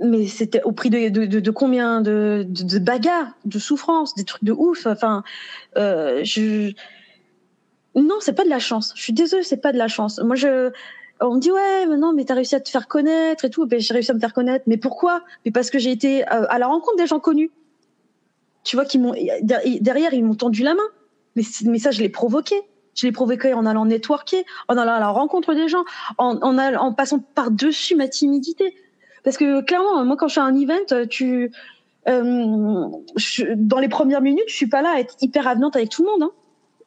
Mais c'était au prix de, combien de, bagarres, de souffrances, des trucs de ouf. Enfin, euh, je... non, c'est pas de la chance. Je suis désolée, c'est pas de la chance. Moi, on me dit ouais, mais non, mais t'as réussi à te faire connaître et tout. Ben, j'ai réussi à me faire connaître. Mais pourquoi? Mais parce que j'ai été euh, à la rencontre des gens connus. Tu vois, qui m'ont derrière, ils m'ont tendu la main. Mais ça, je l'ai provoqué. Je l'ai provoqué en allant networker, en allant à la rencontre des gens, en, passant par-dessus ma timidité. Parce que clairement, moi, quand je fais un event, euh, dans les premières minutes, je suis pas là à être hyper avenante avec tout le monde. Hein.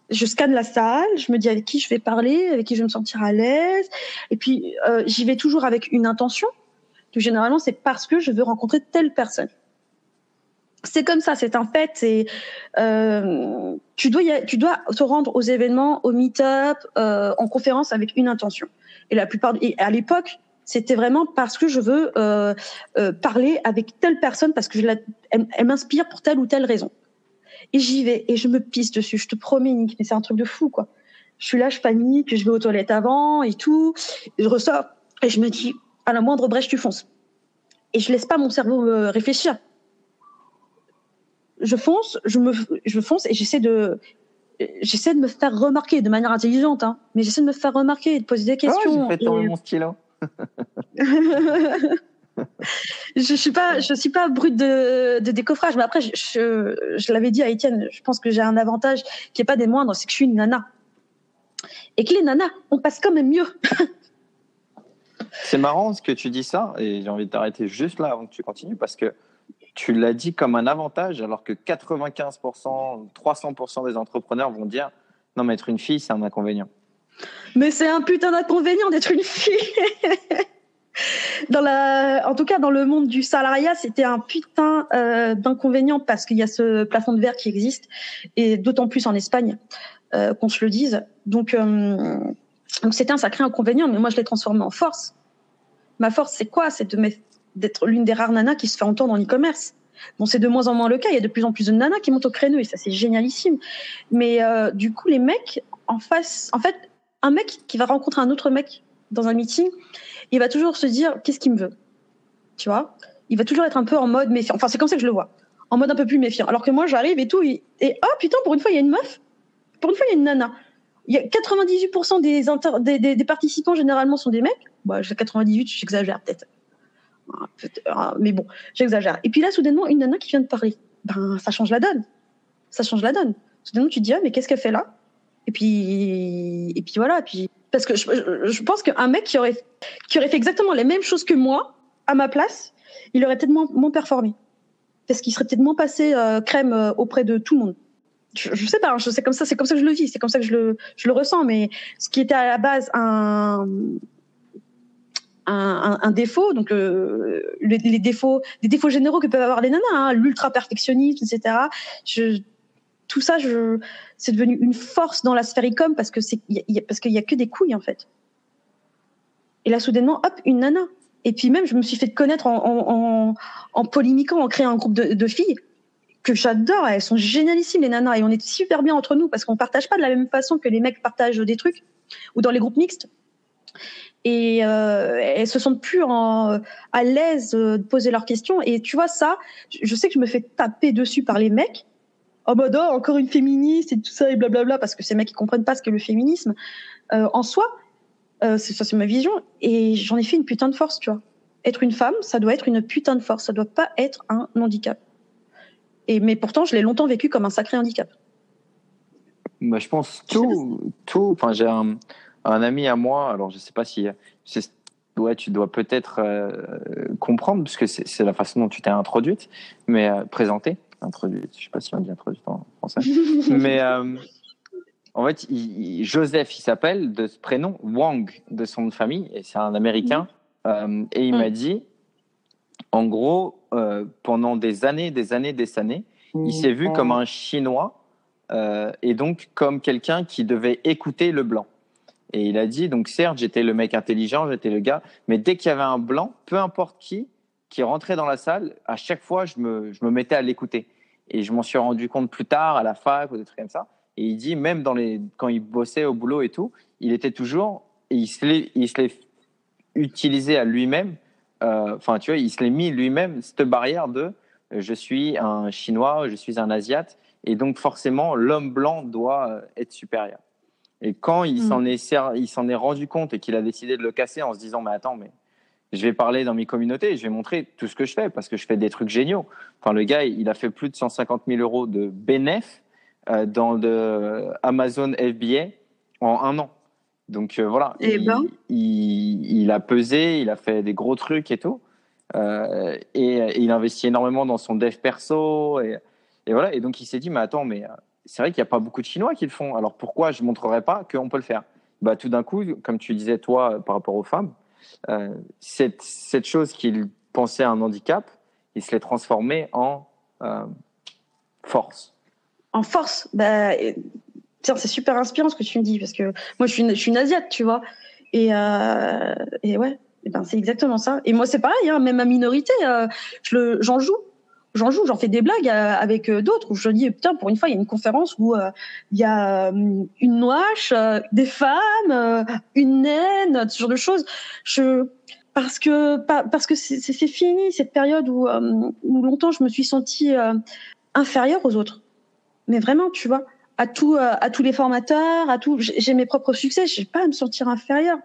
Je scanne la salle, je me dis avec qui je vais parler, avec qui je vais me sentir à l'aise. Et puis, euh, j'y vais toujours avec une intention. Généralement, c'est parce que je veux rencontrer telle personne. C'est comme ça, c'est un fait. C'est euh, tu dois tu dois te rendre aux événements, aux meet-up, euh, en conférence avec une intention. Et la plupart et à l'époque, c'était vraiment parce que je veux euh, parler avec telle personne parce que je elle, m'inspire pour telle ou telle raison. Et j'y vais et je me pisse dessus. Je te promets, Nick, mais c'est un truc de fou quoi. Je suis là, je panique, je vais aux toilettes avant et tout. Et je ressors et je me dis à la moindre brèche tu fonces. Et je laisse pas mon cerveau réfléchir je fonce, je me, je fonce et j'essaie de, j'essaie de me faire remarquer de manière intelligente, hein, mais j'essaie de me faire remarquer et de poser des Oh, questions. j'ai fait tomber Et- mon stylo. je suis pas, je suis pas brute de, de décoffrage, mais après, je, je, je l'avais dit à Étienne, je pense que j'ai un avantage qui est pas des moindres, c'est que je suis une nana. Et que les nanas, on passe quand même mieux. C'est marrant ce que tu dis ça, et j'ai envie de t'arrêter juste là avant que tu continues, parce que tu l'as dit comme un avantage, alors que 95%, 300% des entrepreneurs vont dire non, mais être une fille, c'est un inconvénient. Mais c'est un putain d'inconvénient d'être une fille. en tout cas, dans le monde du salariat, c'était un putain euh, d'inconvénient parce qu'il y a ce plafond de verre qui existe et d'autant plus en Espagne, euh, qu'on se le dise. Donc, euh, donc c'était un sacré inconvénient, mais moi je l'ai transformé en force. Ma force, c'est quoi? C'est de d'être l'une des rares nanas qui se fait entendre en e-commerce. Bon, c'est de moins en moins le cas. Il y a de plus en plus de nanas qui montent au créneau et ça, c'est génialissime. Mais euh, du coup, les mecs en face, en fait, un mec qui va rencontrer un autre mec dans un meeting, il va toujours se dire qu'est-ce qu'il me veut, tu vois? Il va toujours être un peu en mode méfiant. Enfin, c'est comme ça que je le vois, en mode un peu plus méfiant. Alors que moi, j'arrive et tout, et, oh putain, pour une fois, il y a une meuf. Pour une fois, il y a une nana. Il y a 98% des, participants généralement sont des mecs. Bah, j'ai 98, j'exagère peut-être. Ah, ah, Mais bon, j'exagère. Et puis là, soudainement, une nana qui vient de parler. Ben, ça change la donne. Ça change la donne. Soudainement, tu te dis, ah, mais qu'est-ce qu'elle fait là? Et puis, et puis voilà. Puis, parce que je, pense qu'un mec qui aurait, qui aurait fait exactement les mêmes choses que moi, à ma place, il aurait peut-être moins, moins performé. Parce qu'il serait peut-être moins passé euh, crème euh, auprès de tout le monde. je, je sais pas, hein, sais comme ça, c'est comme ça que je le vis, c'est comme ça que je le, je le ressens. Mais ce qui était à la base un un, un, défaut, donc euh, les, défauts, des défauts généraux que peuvent avoir les nanas, hein, l'ultra perfectionnisme, etc. Je, tout ça, je, c'est devenu une force dans la sphère ecom parce que c'est, y y a- parce qu'il y a que des couilles en fait. Et là, soudainement, hop, une nana. Et puis même, je me suis fait connaître en, en, en, en polémiquant, en créant un groupe de, de filles que j'adore. Elles sont génialissimes les nanas et on est super bien entre nous parce qu'on partage pas de la même façon que les mecs partagent des trucs ou dans les groupes mixtes. Et euh, elles se sentent plus en, à l'aise euh, de poser leurs questions. Et tu vois ça, je- sais que je me fais taper dessus par les mecs. En mode oh, encore une féministe et tout ça et blablabla parce que ces mecs ils comprennent pas ce qu'est le féminisme euh, en soi. Euh, c'est ça, c'est ma vision. Et j'en ai fait une putain de force, tu vois. Être une femme, ça doit être une putain de force. Ça doit pas être un handicap. Et mais pourtant, je l'ai longtemps vécu comme un sacré handicap. Bah, je pense tout, tout. Enfin, j'ai un, un ami à moi. Alors, je sais pas si, ouais, tu dois peut-être euh, comprendre parce que c'est la façon dont tu t'es introduite, mais euh, présentée, introduite. Je sais pas si on dit introduite en français. mais euh, en fait, il- Joseph, il s'appelle de ce prénom Wang de son famille et c'est un Américain. Euh, et il Mm. m'a dit, en gros, euh, pendant des années, des années, des années, il s'est vu comme un Chinois et donc comme quelqu'un qui devait écouter le blanc. Et il a dit, donc certes, j'étais le mec intelligent, j'étais le gars, mais dès qu'il y avait un blanc, peu importe qui, qui rentrait dans la salle, à chaque fois, je me, je me mettais à l'écouter. Et je m'en suis rendu compte plus tard, à la fac ou des trucs comme ça. Et il dit, même dans les, quand il bossait au boulot et tout, il était toujours, et il se l'est, utilisé à lui-même, euh, enfin, tu vois, il se l'est mis lui-même, cette barrière de, je suis un Chinois, je suis un Asiate, et donc forcément, l'homme blanc doit euh, être supérieur. Et quand il Mm. s'en est, ser- il s'en est rendu compte et qu'il a décidé de le casser en se disant, mais attends, mais je vais parler dans mes communautés, et je vais montrer tout ce que je fais parce que je fais des trucs géniaux. Enfin, le gars, il a fait plus de 150 000 euros de bénéf euh, dans le Amazon FBA en un an. Donc euh, voilà, Eh il, ben. il, il a pesé, il a fait des gros trucs et tout. Euh, et, et il investit énormément dans son dev perso. Et, et voilà. Et donc il s'est dit, mais attends, mais c'est vrai qu'il n'y a pas beaucoup de Chinois qui le font. Alors pourquoi je ne montrerai pas qu'on peut le faire? Bah, Tout d'un coup, comme tu disais toi par rapport aux femmes, euh, cette, cette chose qu'il pensait un handicap, il se l'est transformé en euh, force. en force. Bah, c'est super inspirant ce que tu me dis parce que moi, je suis une, je asiate, tu vois. Et, euh, et ouais, ben, c'est exactement ça. Et moi, c'est pareil, hein, même ma minorité, euh, je j'en joue. J'en joue, j'en fais des blagues euh, avec euh, d'autres où je dis putain pour une fois il y a une conférence où euh, il y a une noache, des femmes, une naine, ce genre de choses. Je parce que pa- parce que c'est fini cette période où où longtemps je me suis sentie inférieure aux autres mais vraiment, tu vois, à tout, à tous les formateurs, à tout, j'ai mes propres succès, j'ai pas à me sentir inférieure.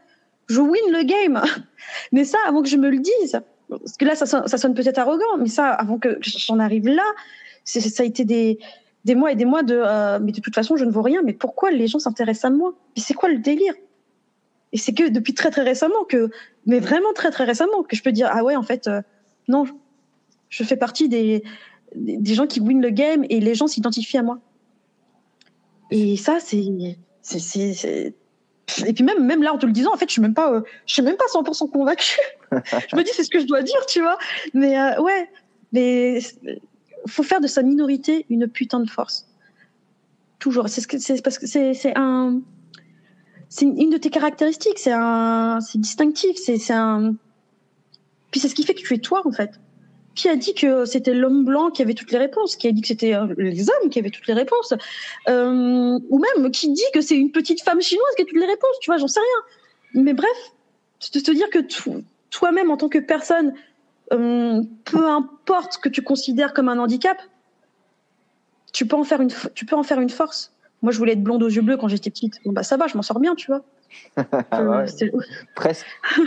Je win le game. Mais ça, avant que je me le dise, parce que là, ça sonne, peut-être arrogant, mais ça, avant que j'en arrive là, ça a été des, des mois et des mois de, euh, mais de toute façon, je ne vaux rien. Mais pourquoi les gens s'intéressent à moi? Mais c'est quoi le délire? Et c'est que depuis très très récemment que, mais vraiment très très récemment, que je peux dire ah ouais, en fait, euh, non, je fais partie des, des gens qui win le game et les gens s'identifient à moi. Et ça, c'est, c'est- et puis même, même là, en te le disant, en fait, je suis même pas, euh, je suis même pas 100% convaincue. je me dis, c'est ce que je dois dire, tu vois. Mais euh, ouais, mais faut faire de sa minorité une putain de force. Toujours. C'est ce que, c'est parce que c'est, c'est un, c'est une de tes caractéristiques. C'est un, c'est distinctif. C'est, c'est un. Puis c'est ce qui fait que tu es toi, en fait. Qui a dit que c'était l'homme blanc qui avait toutes les réponses Qui a dit que c'était euh, les hommes qui avaient toutes les réponses Euh, Ou même qui dit que c'est une petite femme chinoise qui a toutes les réponses Tu vois, j'en sais rien. Mais bref, c'est de te dire que to- toi-même, en tant que personne, euh, peu importe ce que tu considères comme un handicap, tu peux en faire une, tu peux en faire une force. Moi, je voulais être blonde aux yeux bleus quand j'étais petite. Bon, bah ça va, je m'en sors bien, tu vois. Ah Euh, presque.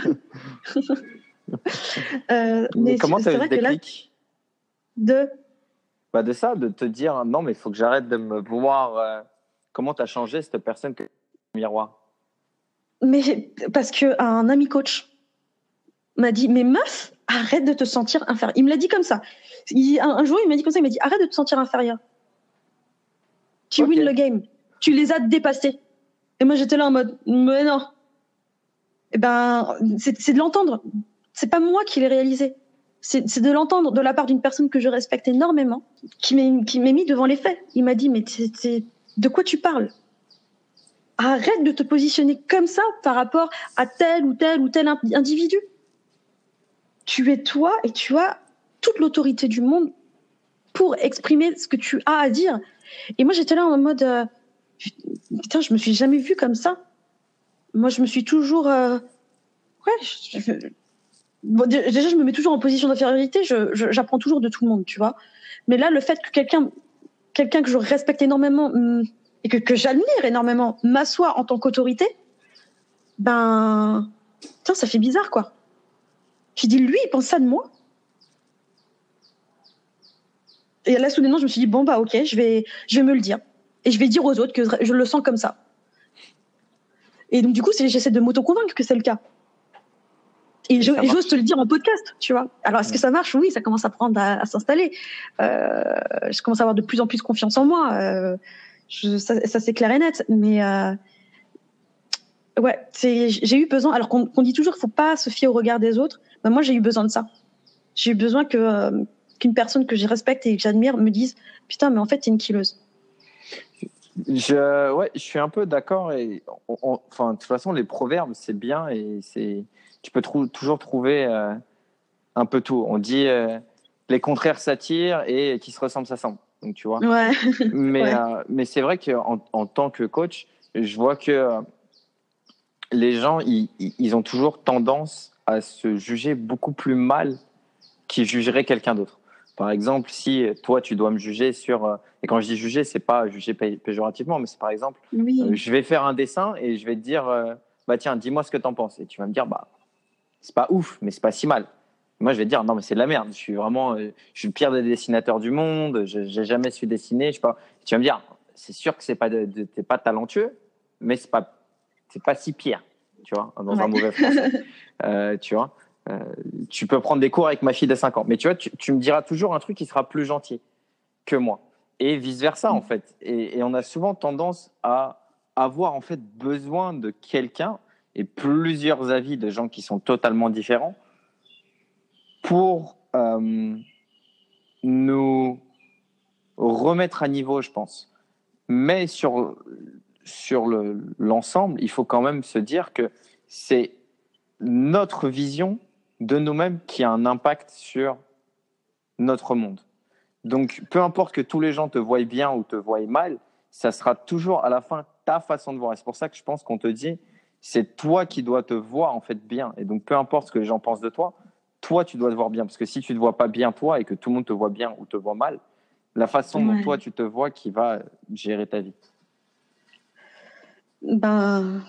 euh, mais comment c'est tu as eu le là, déclic de bah De ça, de te dire non, mais il faut que j'arrête de me voir. euh, comment tu as changé cette personne que miroir? Mais parce que un ami coach m'a dit mais meuf arrête de te sentir inférieur. Il me l'a dit comme ça. Il- un, un jour il m'a dit comme ça il m'a dit arrête de te sentir inférieur. Tu Ok. win le game. Tu les as dépassés. Et moi, j'étais là en mode, mais non. Eh ben, c'est de l'entendre. C'est pas moi qui l'ai réalisé. C'est de l'entendre de la part d'une personne que je respecte énormément, qui m'est mis devant les faits. Il m'a dit, mais de quoi tu parles? Arrête de te positionner comme ça par rapport à tel ou tel ou tel indi- individu. Tu es toi et tu as toute l'autorité du monde pour exprimer ce que tu as à dire. Et moi, j'étais là en mode, euh, putain, je me suis jamais vue comme ça. Moi, je me suis toujours, euh, ouais, je- déjà, je me mets toujours en position d'infériorité. J'apprends toujours de tout le monde, tu vois. Mais là, le fait que quelqu'un, quelqu'un que je respecte énormément hum, et que, j'admire énormément m'assoit en tant qu'autorité, ben, putain, ça fait bizarre, quoi. J'ai dit, lui, il pense ça de moi. Et là, soudainement, je me suis dit, bon, bah, ok, je vais, je vais me le dire. Et je vais dire aux autres que je le sens comme ça. Et donc, du coup, j'essaie de m'auto-convaincre que c'est le cas. Et j'ose te le dire en podcast, tu vois. Alors, est-ce que ça marche? Oui, ça commence à prendre, à, à s'installer. Euh, je commence à avoir de plus en plus confiance en moi. Euh, je- ça, ça, c'est clair et net. Mais euh, ouais, j'ai eu besoin. Alors qu'on dit toujours qu'il faut pas se fier au regard des autres. Ben, moi, j'ai eu besoin de ça. J'ai eu besoin que euh, qu'une personne que je respecte et que j'admire me dise putain, mais en fait, t'es une killeuse. Je, ouais, je suis un peu d'accord. Et on- on- enfin, de toute façon, les proverbes, c'est bien et c'est, tu peux trou- toujours trouver euh, un peu tout. On dit euh, les contraires s'attirent et qui se ressemblent s'assemblent. Donc, tu vois. Ouais. Mais, Ouais. euh, mais c'est vrai qu'en en tant que coach, je vois que les gens, ils, ont toujours tendance à se juger beaucoup plus mal qu'ils jugeraient quelqu'un d'autre. Par exemple, si toi, tu dois me juger sur... et quand je dis juger, c'est pas juger pé- péjorativement, mais c'est par exemple, Oui. je vais faire un dessin et je vais te dire, bah tiens, dis-moi ce que t'en penses. Et tu vas me dire, bah, c'est pas ouf, mais c'est pas si mal. Moi, je vais te dire, non, mais c'est de la merde. Je suis vraiment, euh, je suis le pire des dessinateurs du monde. Je j'ai jamais su dessiner. Je sais pas. Tu vas me dire, c'est sûr que c'est pas, de, de- t'es pas talentueux, mais c'est pas, c'est pas si pire. Tu vois, dans un mauvais français. Euh, tu vois, euh, tu peux prendre des cours avec ma fille de 5 ans, mais tu vois, tu, tu me diras toujours un truc qui sera plus gentil que moi, et vice versa en fait. Et, et on a souvent tendance à avoir en fait besoin de quelqu'un et plusieurs avis de gens qui sont totalement différents pour euh, nous remettre à niveau, je pense. Mais sur, sur le- l'ensemble, il faut quand même se dire que c'est notre vision de nous-mêmes qui a un impact sur notre monde. Donc, peu importe que tous les gens te voient bien ou te voient mal, ça sera toujours à la fin ta façon de voir. Et c'est pour ça que je pense qu'on te dit, c'est toi qui dois te voir en fait bien. Et donc, peu importe ce que les gens pensent de toi, toi, tu dois te voir bien. Parce que si tu ne te vois pas bien toi et que tout le monde te voit bien ou te voit mal, la façon dont toi tu te vois qui va gérer ta vie. Ben,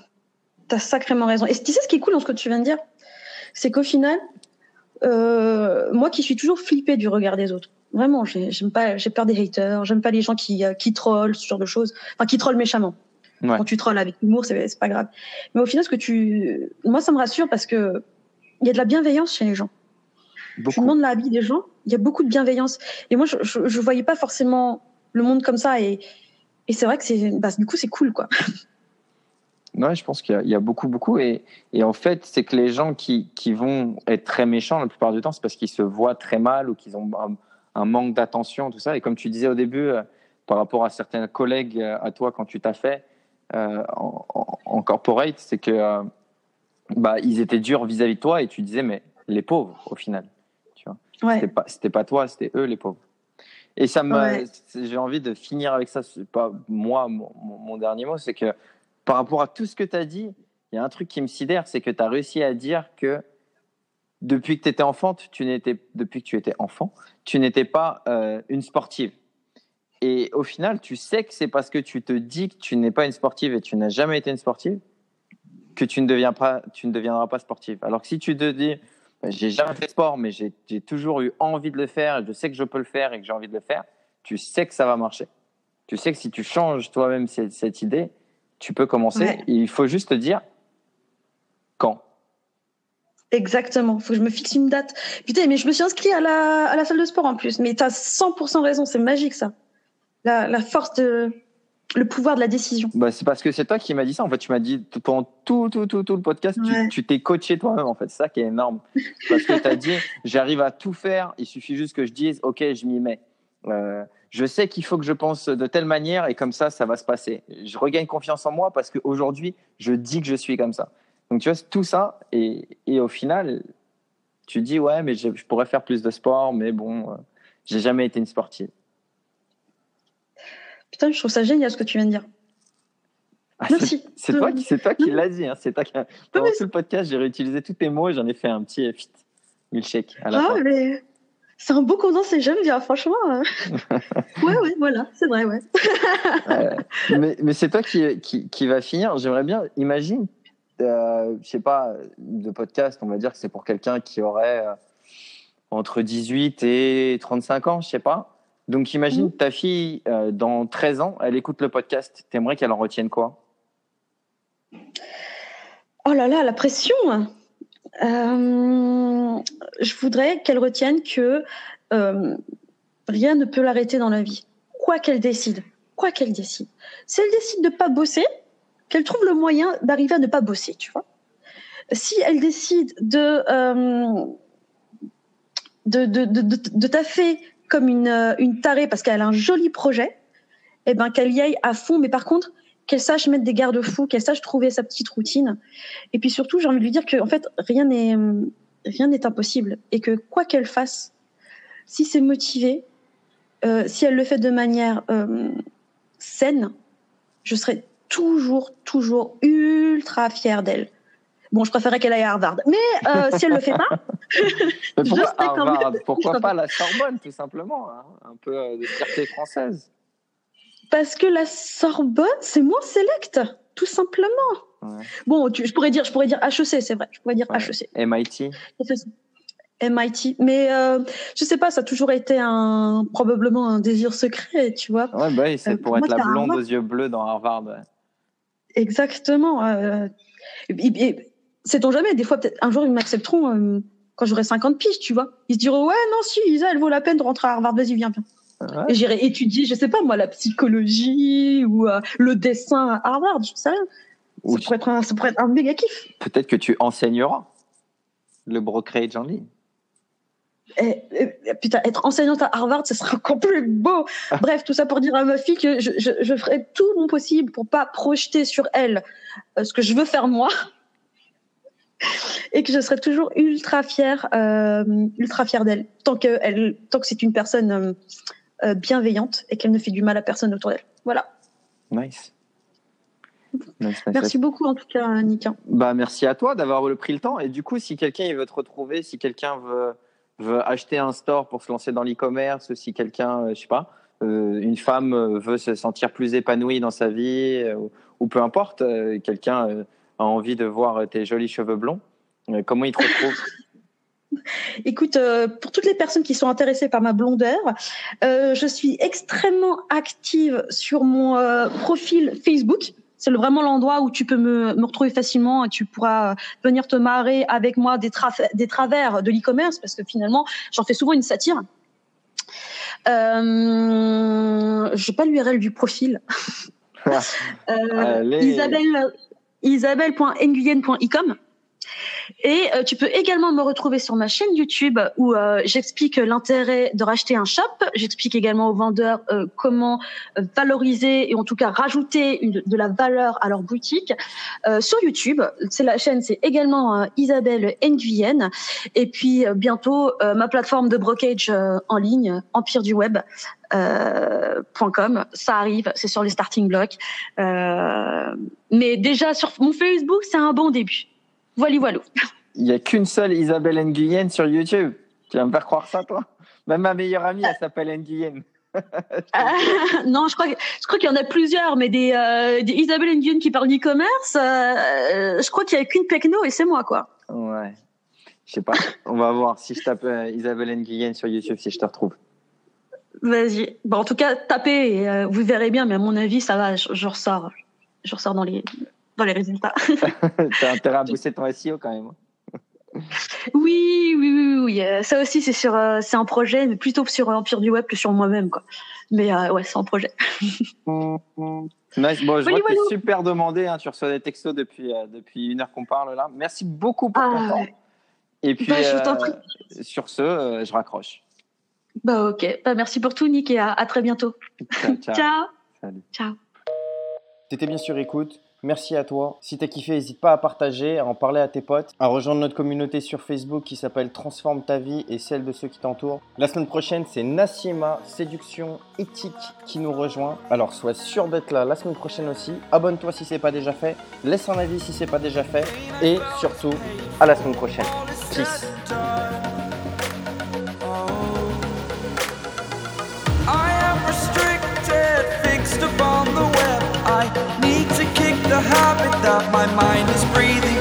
t'as sacrément raison. Et tu sais ce qui est cool dans ce que tu viens de dire, c'est qu'au final, euh, moi qui suis toujours flippée du regard des autres, vraiment, j'ai- j'aime pas, j'ai peur des haters, j'aime pas les gens qui, euh, qui trollent, ce genre de choses, enfin qui trollent méchamment. Ouais. Quand tu trolles avec humour, c'est pas grave. Mais au final, ce que tu, moi, ça me rassure parce que il y a de la bienveillance chez les gens. Tu Beaucoup. demandes l'avis des gens, il y a beaucoup de bienveillance. Et moi, je, je, je voyais pas forcément le monde comme ça. Et, et c'est vrai que c'est, bah, du coup, c'est cool, quoi. Ouais, je pense qu'il y y, a beaucoup, beaucoup. Et, et en fait, c'est que les gens qui, qui vont être très méchants la plupart du temps, c'est parce qu'ils se voient très mal ou qu'ils ont un, un manque d'attention, tout ça. Et comme tu disais au début, euh, par rapport à certains collègues euh, à toi quand tu t'as fait en, en- corporate, c'est que euh, bah, ils étaient durs vis-à-vis de toi et tu disais, mais les pauvres, au final. Tu vois. Ouais. C'était pas, toi, c'était eux les pauvres. Et ça me, Ouais. j'ai envie de finir avec ça. C'est pas moi, mon dernier mot, c'est que par rapport à tout ce que tu as dit, il y a un truc qui me sidère, c'est que tu as réussi à dire que depuis que tu étais enfant, tu n'étais, depuis que tu étais enfant, tu n'étais pas euh, une sportive. Et au final, tu sais que c'est parce que tu te dis que tu n'es pas une sportive et tu n'as jamais été une sportive que tu ne, deviens pas, tu ne deviendras pas sportive. Alors que si tu te dis, ben, j'ai jamais fait de sport, mais j'ai toujours eu envie de le faire, et je sais que je peux le faire et que j'ai envie de le faire, tu sais que ça va marcher. Tu sais que si tu changes toi-même cette, cette idée, tu peux commencer. Ouais. Il faut juste te dire quand. Exactement. Faut que je me fixe une date. Putain, mais je me suis inscrit à la, à la salle de sport en plus. Mais t'as 100% raison. C'est magique, ça. La, la force de, le pouvoir de la décision. Bah, c'est parce que c'est toi qui m'as dit ça. En fait, tu m'as dit pendant tout, tout, tout, tout le podcast, tu- Ouais. tu t'es coaché toi-même. En fait, c'est ça qui est énorme. Parce que tu as dit, j'arrive à tout faire. Il suffit juste que je dise, OK, je m'y mets. Euh, je sais qu'il faut que je pense de telle manière et comme ça, ça va se passer. Je regagne confiance en moi parce qu'aujourd'hui, je dis que je suis comme ça. Donc, tu vois, tout ça. Et, et au final, tu dis, ouais, mais je, je pourrais faire plus de sport, mais bon, euh, j'ai jamais été une sportive. Putain, je trouve ça génial ce que tu viens de dire. Ah, c'est- Merci. C'est toi qui, c'est toi qui Non. l'as dit. Hein. C'est toi qui. Pendant mais tout le podcast, j'ai réutilisé tous tes mots et j'en ai fait un petit fit milkshake à la Ah, fin. mais c'est un beau condensé, j'aime bien, franchement. euh. ouais, ouais, voilà, c'est vrai, ouais. Euh, mais mais c'est toi qui, qui, qui va finir. J'aimerais bien. Imagine, euh, je sais pas, de podcast. On va dire que c'est pour quelqu'un qui aurait euh, entre 18 et 35 ans, je sais pas. Donc imagine Mhm. ta fille euh, dans 13 ans, elle écoute le podcast. T'aimerais qu'elle en retienne quoi? Oh là là, la pression Euh, Je voudrais qu'elle retienne que euh, rien ne peut l'arrêter dans la vie, quoi qu'elle décide, quoi qu'elle décide. Si elle décide de pas bosser, qu'elle trouve le moyen d'arriver à ne pas bosser, tu vois. Si elle décide de de, de, de, de, de taffer comme une, euh, une tarée parce qu'elle a un joli projet, eh ben qu'elle y aille à fond, mais par contre qu'elle sache mettre des garde-fous, qu'elle sache trouver sa petite routine. Et puis surtout, j'ai envie de lui dire que en fait, rien n'est rien n'est impossible et que quoi qu'elle fasse, si c'est motivé, euh, si elle le fait de manière euh, saine, je serai toujours, toujours ultra fière d'elle. Bon, je préférais qu'elle aille à Harvard, mais euh, si elle le fait pas, Mais pourquoi Harvard Pourquoi pas la Sorbonne, tout simplement hein Un peu euh, de fierté française. parce que la Sorbonne, c'est moins select, tout simplement. Ouais. Bon, tu- je pourrais dire, je pourrais dire HEC, c'est vrai, je pourrais dire Ouais. HEC. MIT. MIT. Mais euh, je sais pas, ça a toujours été un probablement un désir secret, tu vois. Ouais, bah oui, c'est Euh, pour être moi, la blonde Harvard. aux yeux bleus dans Harvard. ouais. Exactement. Euh, et, et- sait-on jamais, des fois, peut-être un jour, ils m'accepteront euh, quand j'aurai 50 piges, tu vois. Ils se diront, ouais, non, si, Isa, elle vaut la peine de rentrer à Harvard, vas-y, viens, viens. Ouais. Et j'irai étudier, je sais pas, moi, la psychologie ou euh, le dessin à Harvard, je sais rien. Ça pourrait, être un, ça pourrait être un méga kiff. Peut-être que tu enseigneras le brokerage en ligne. Et, et- putain, être enseignante à Harvard, ce serait encore plus beau. Bref, tout ça pour dire à ma fille que je, je, je ferai tout mon possible pour pas projeter sur elle euh, ce que je veux faire moi. Et que je serai toujours ultra fière, euh, ultra fière d'elle, tant que elle, tant que c'est une personne euh, euh, bienveillante et qu'elle ne fait du mal à personne autour d'elle. Voilà. Nice. Nice, nice, Merci nice. beaucoup en tout cas, Nika. Bah, merci à toi d'avoir pris le temps. Et du coup, si quelqu'un veut te retrouver, si quelqu'un veut, veut acheter un store pour se lancer dans l'e-commerce, si quelqu'un, je sais pas, euh, une femme veut se sentir plus épanouie dans sa vie, ou, ou peu importe, quelqu'un a envie de voir tes jolis cheveux blonds, euh, comment il te retrouve Écoute, euh, pour toutes les personnes qui sont intéressées par ma blondeur, euh, je suis extrêmement active sur mon euh, profil Facebook. C'est vraiment l'endroit où tu peux me, me retrouver facilement et tu pourras venir te marrer avec moi des, des travers de l'e-commerce parce que finalement, j'en fais souvent une satire. Euh, je pas l'URL du profil. Allez. Isabelle, isabelle.nguyen.icom. Et euh, tu peux également me retrouver sur ma chaîne YouTube où euh, j'explique l'intérêt de racheter un shop. J'explique également aux vendeurs euh, comment euh, valoriser et en tout cas rajouter une, de la valeur à leur boutique. Euh, sur YouTube, c'est la chaîne, c'est également euh, Isabelle Nguyen. Et puis bientôt ma plateforme de brokerage euh, en ligne, Empire du .com, ça arrive, c'est sur les starting blocks. Mais déjà sur mon Facebook, c'est un bon début. Voilà, voilà. Il n'y a qu'une seule Isabelle Nguyen sur YouTube. Tu vas me faire croire ça, toi? Même ma meilleure amie, elle s'appelle Nguyen. Ah, non, je crois, je crois qu'il y en a plusieurs, mais des, euh, des Isabelle Nguyen qui parlent d'e-commerce, euh, je crois qu'il y a qu'une Pecno et c'est moi, quoi. Ouais. Je sais pas. On va voir si je tape euh, Isabelle Nguyen sur YouTube, si je te retrouve. Vas-y. Bon, en tout cas, tapez et vous verrez bien, mais à mon avis, ça va, je, je ressors. Je ressors dans les, dans les résultats. T'as intérêt à booster ton SEO quand même. Oui, oui, oui, oui, oui. euh, Ça aussi, c'est sur, euh, c'est un projet, mais plutôt sur Empire du Web que sur moi-même, quoi. Mais euh, ouais, c'est un projet. Nice. Bon, je vois que voilà. super demandé. Hein, tu reçois des textos depuis, euh, depuis une heure qu'on parle là. Merci beaucoup pour ton Ah, temps. ouais. Et puis, Bah, je t'en euh, prie. sur ce, euh, je raccroche. Bah ok. Bah merci pour tout, Nick, et à, à très bientôt. Ciao, ciao. Ciao. Salut. Ciao. T'étais bien sûr écoute. Merci à toi. Si t'as kiffé, n'hésite pas à partager, à en parler à tes potes, à rejoindre notre communauté sur Facebook qui s'appelle Transforme ta vie et celle de ceux qui t'entourent. La semaine prochaine, c'est Nassima, séduction éthique, qui nous rejoint. Alors sois sûr d'être là la semaine prochaine aussi. Abonne-toi si c'est pas déjà fait. Laisse un avis si c'est pas déjà fait. Et surtout, à la semaine prochaine. Peace. The habit that my mind is breathing.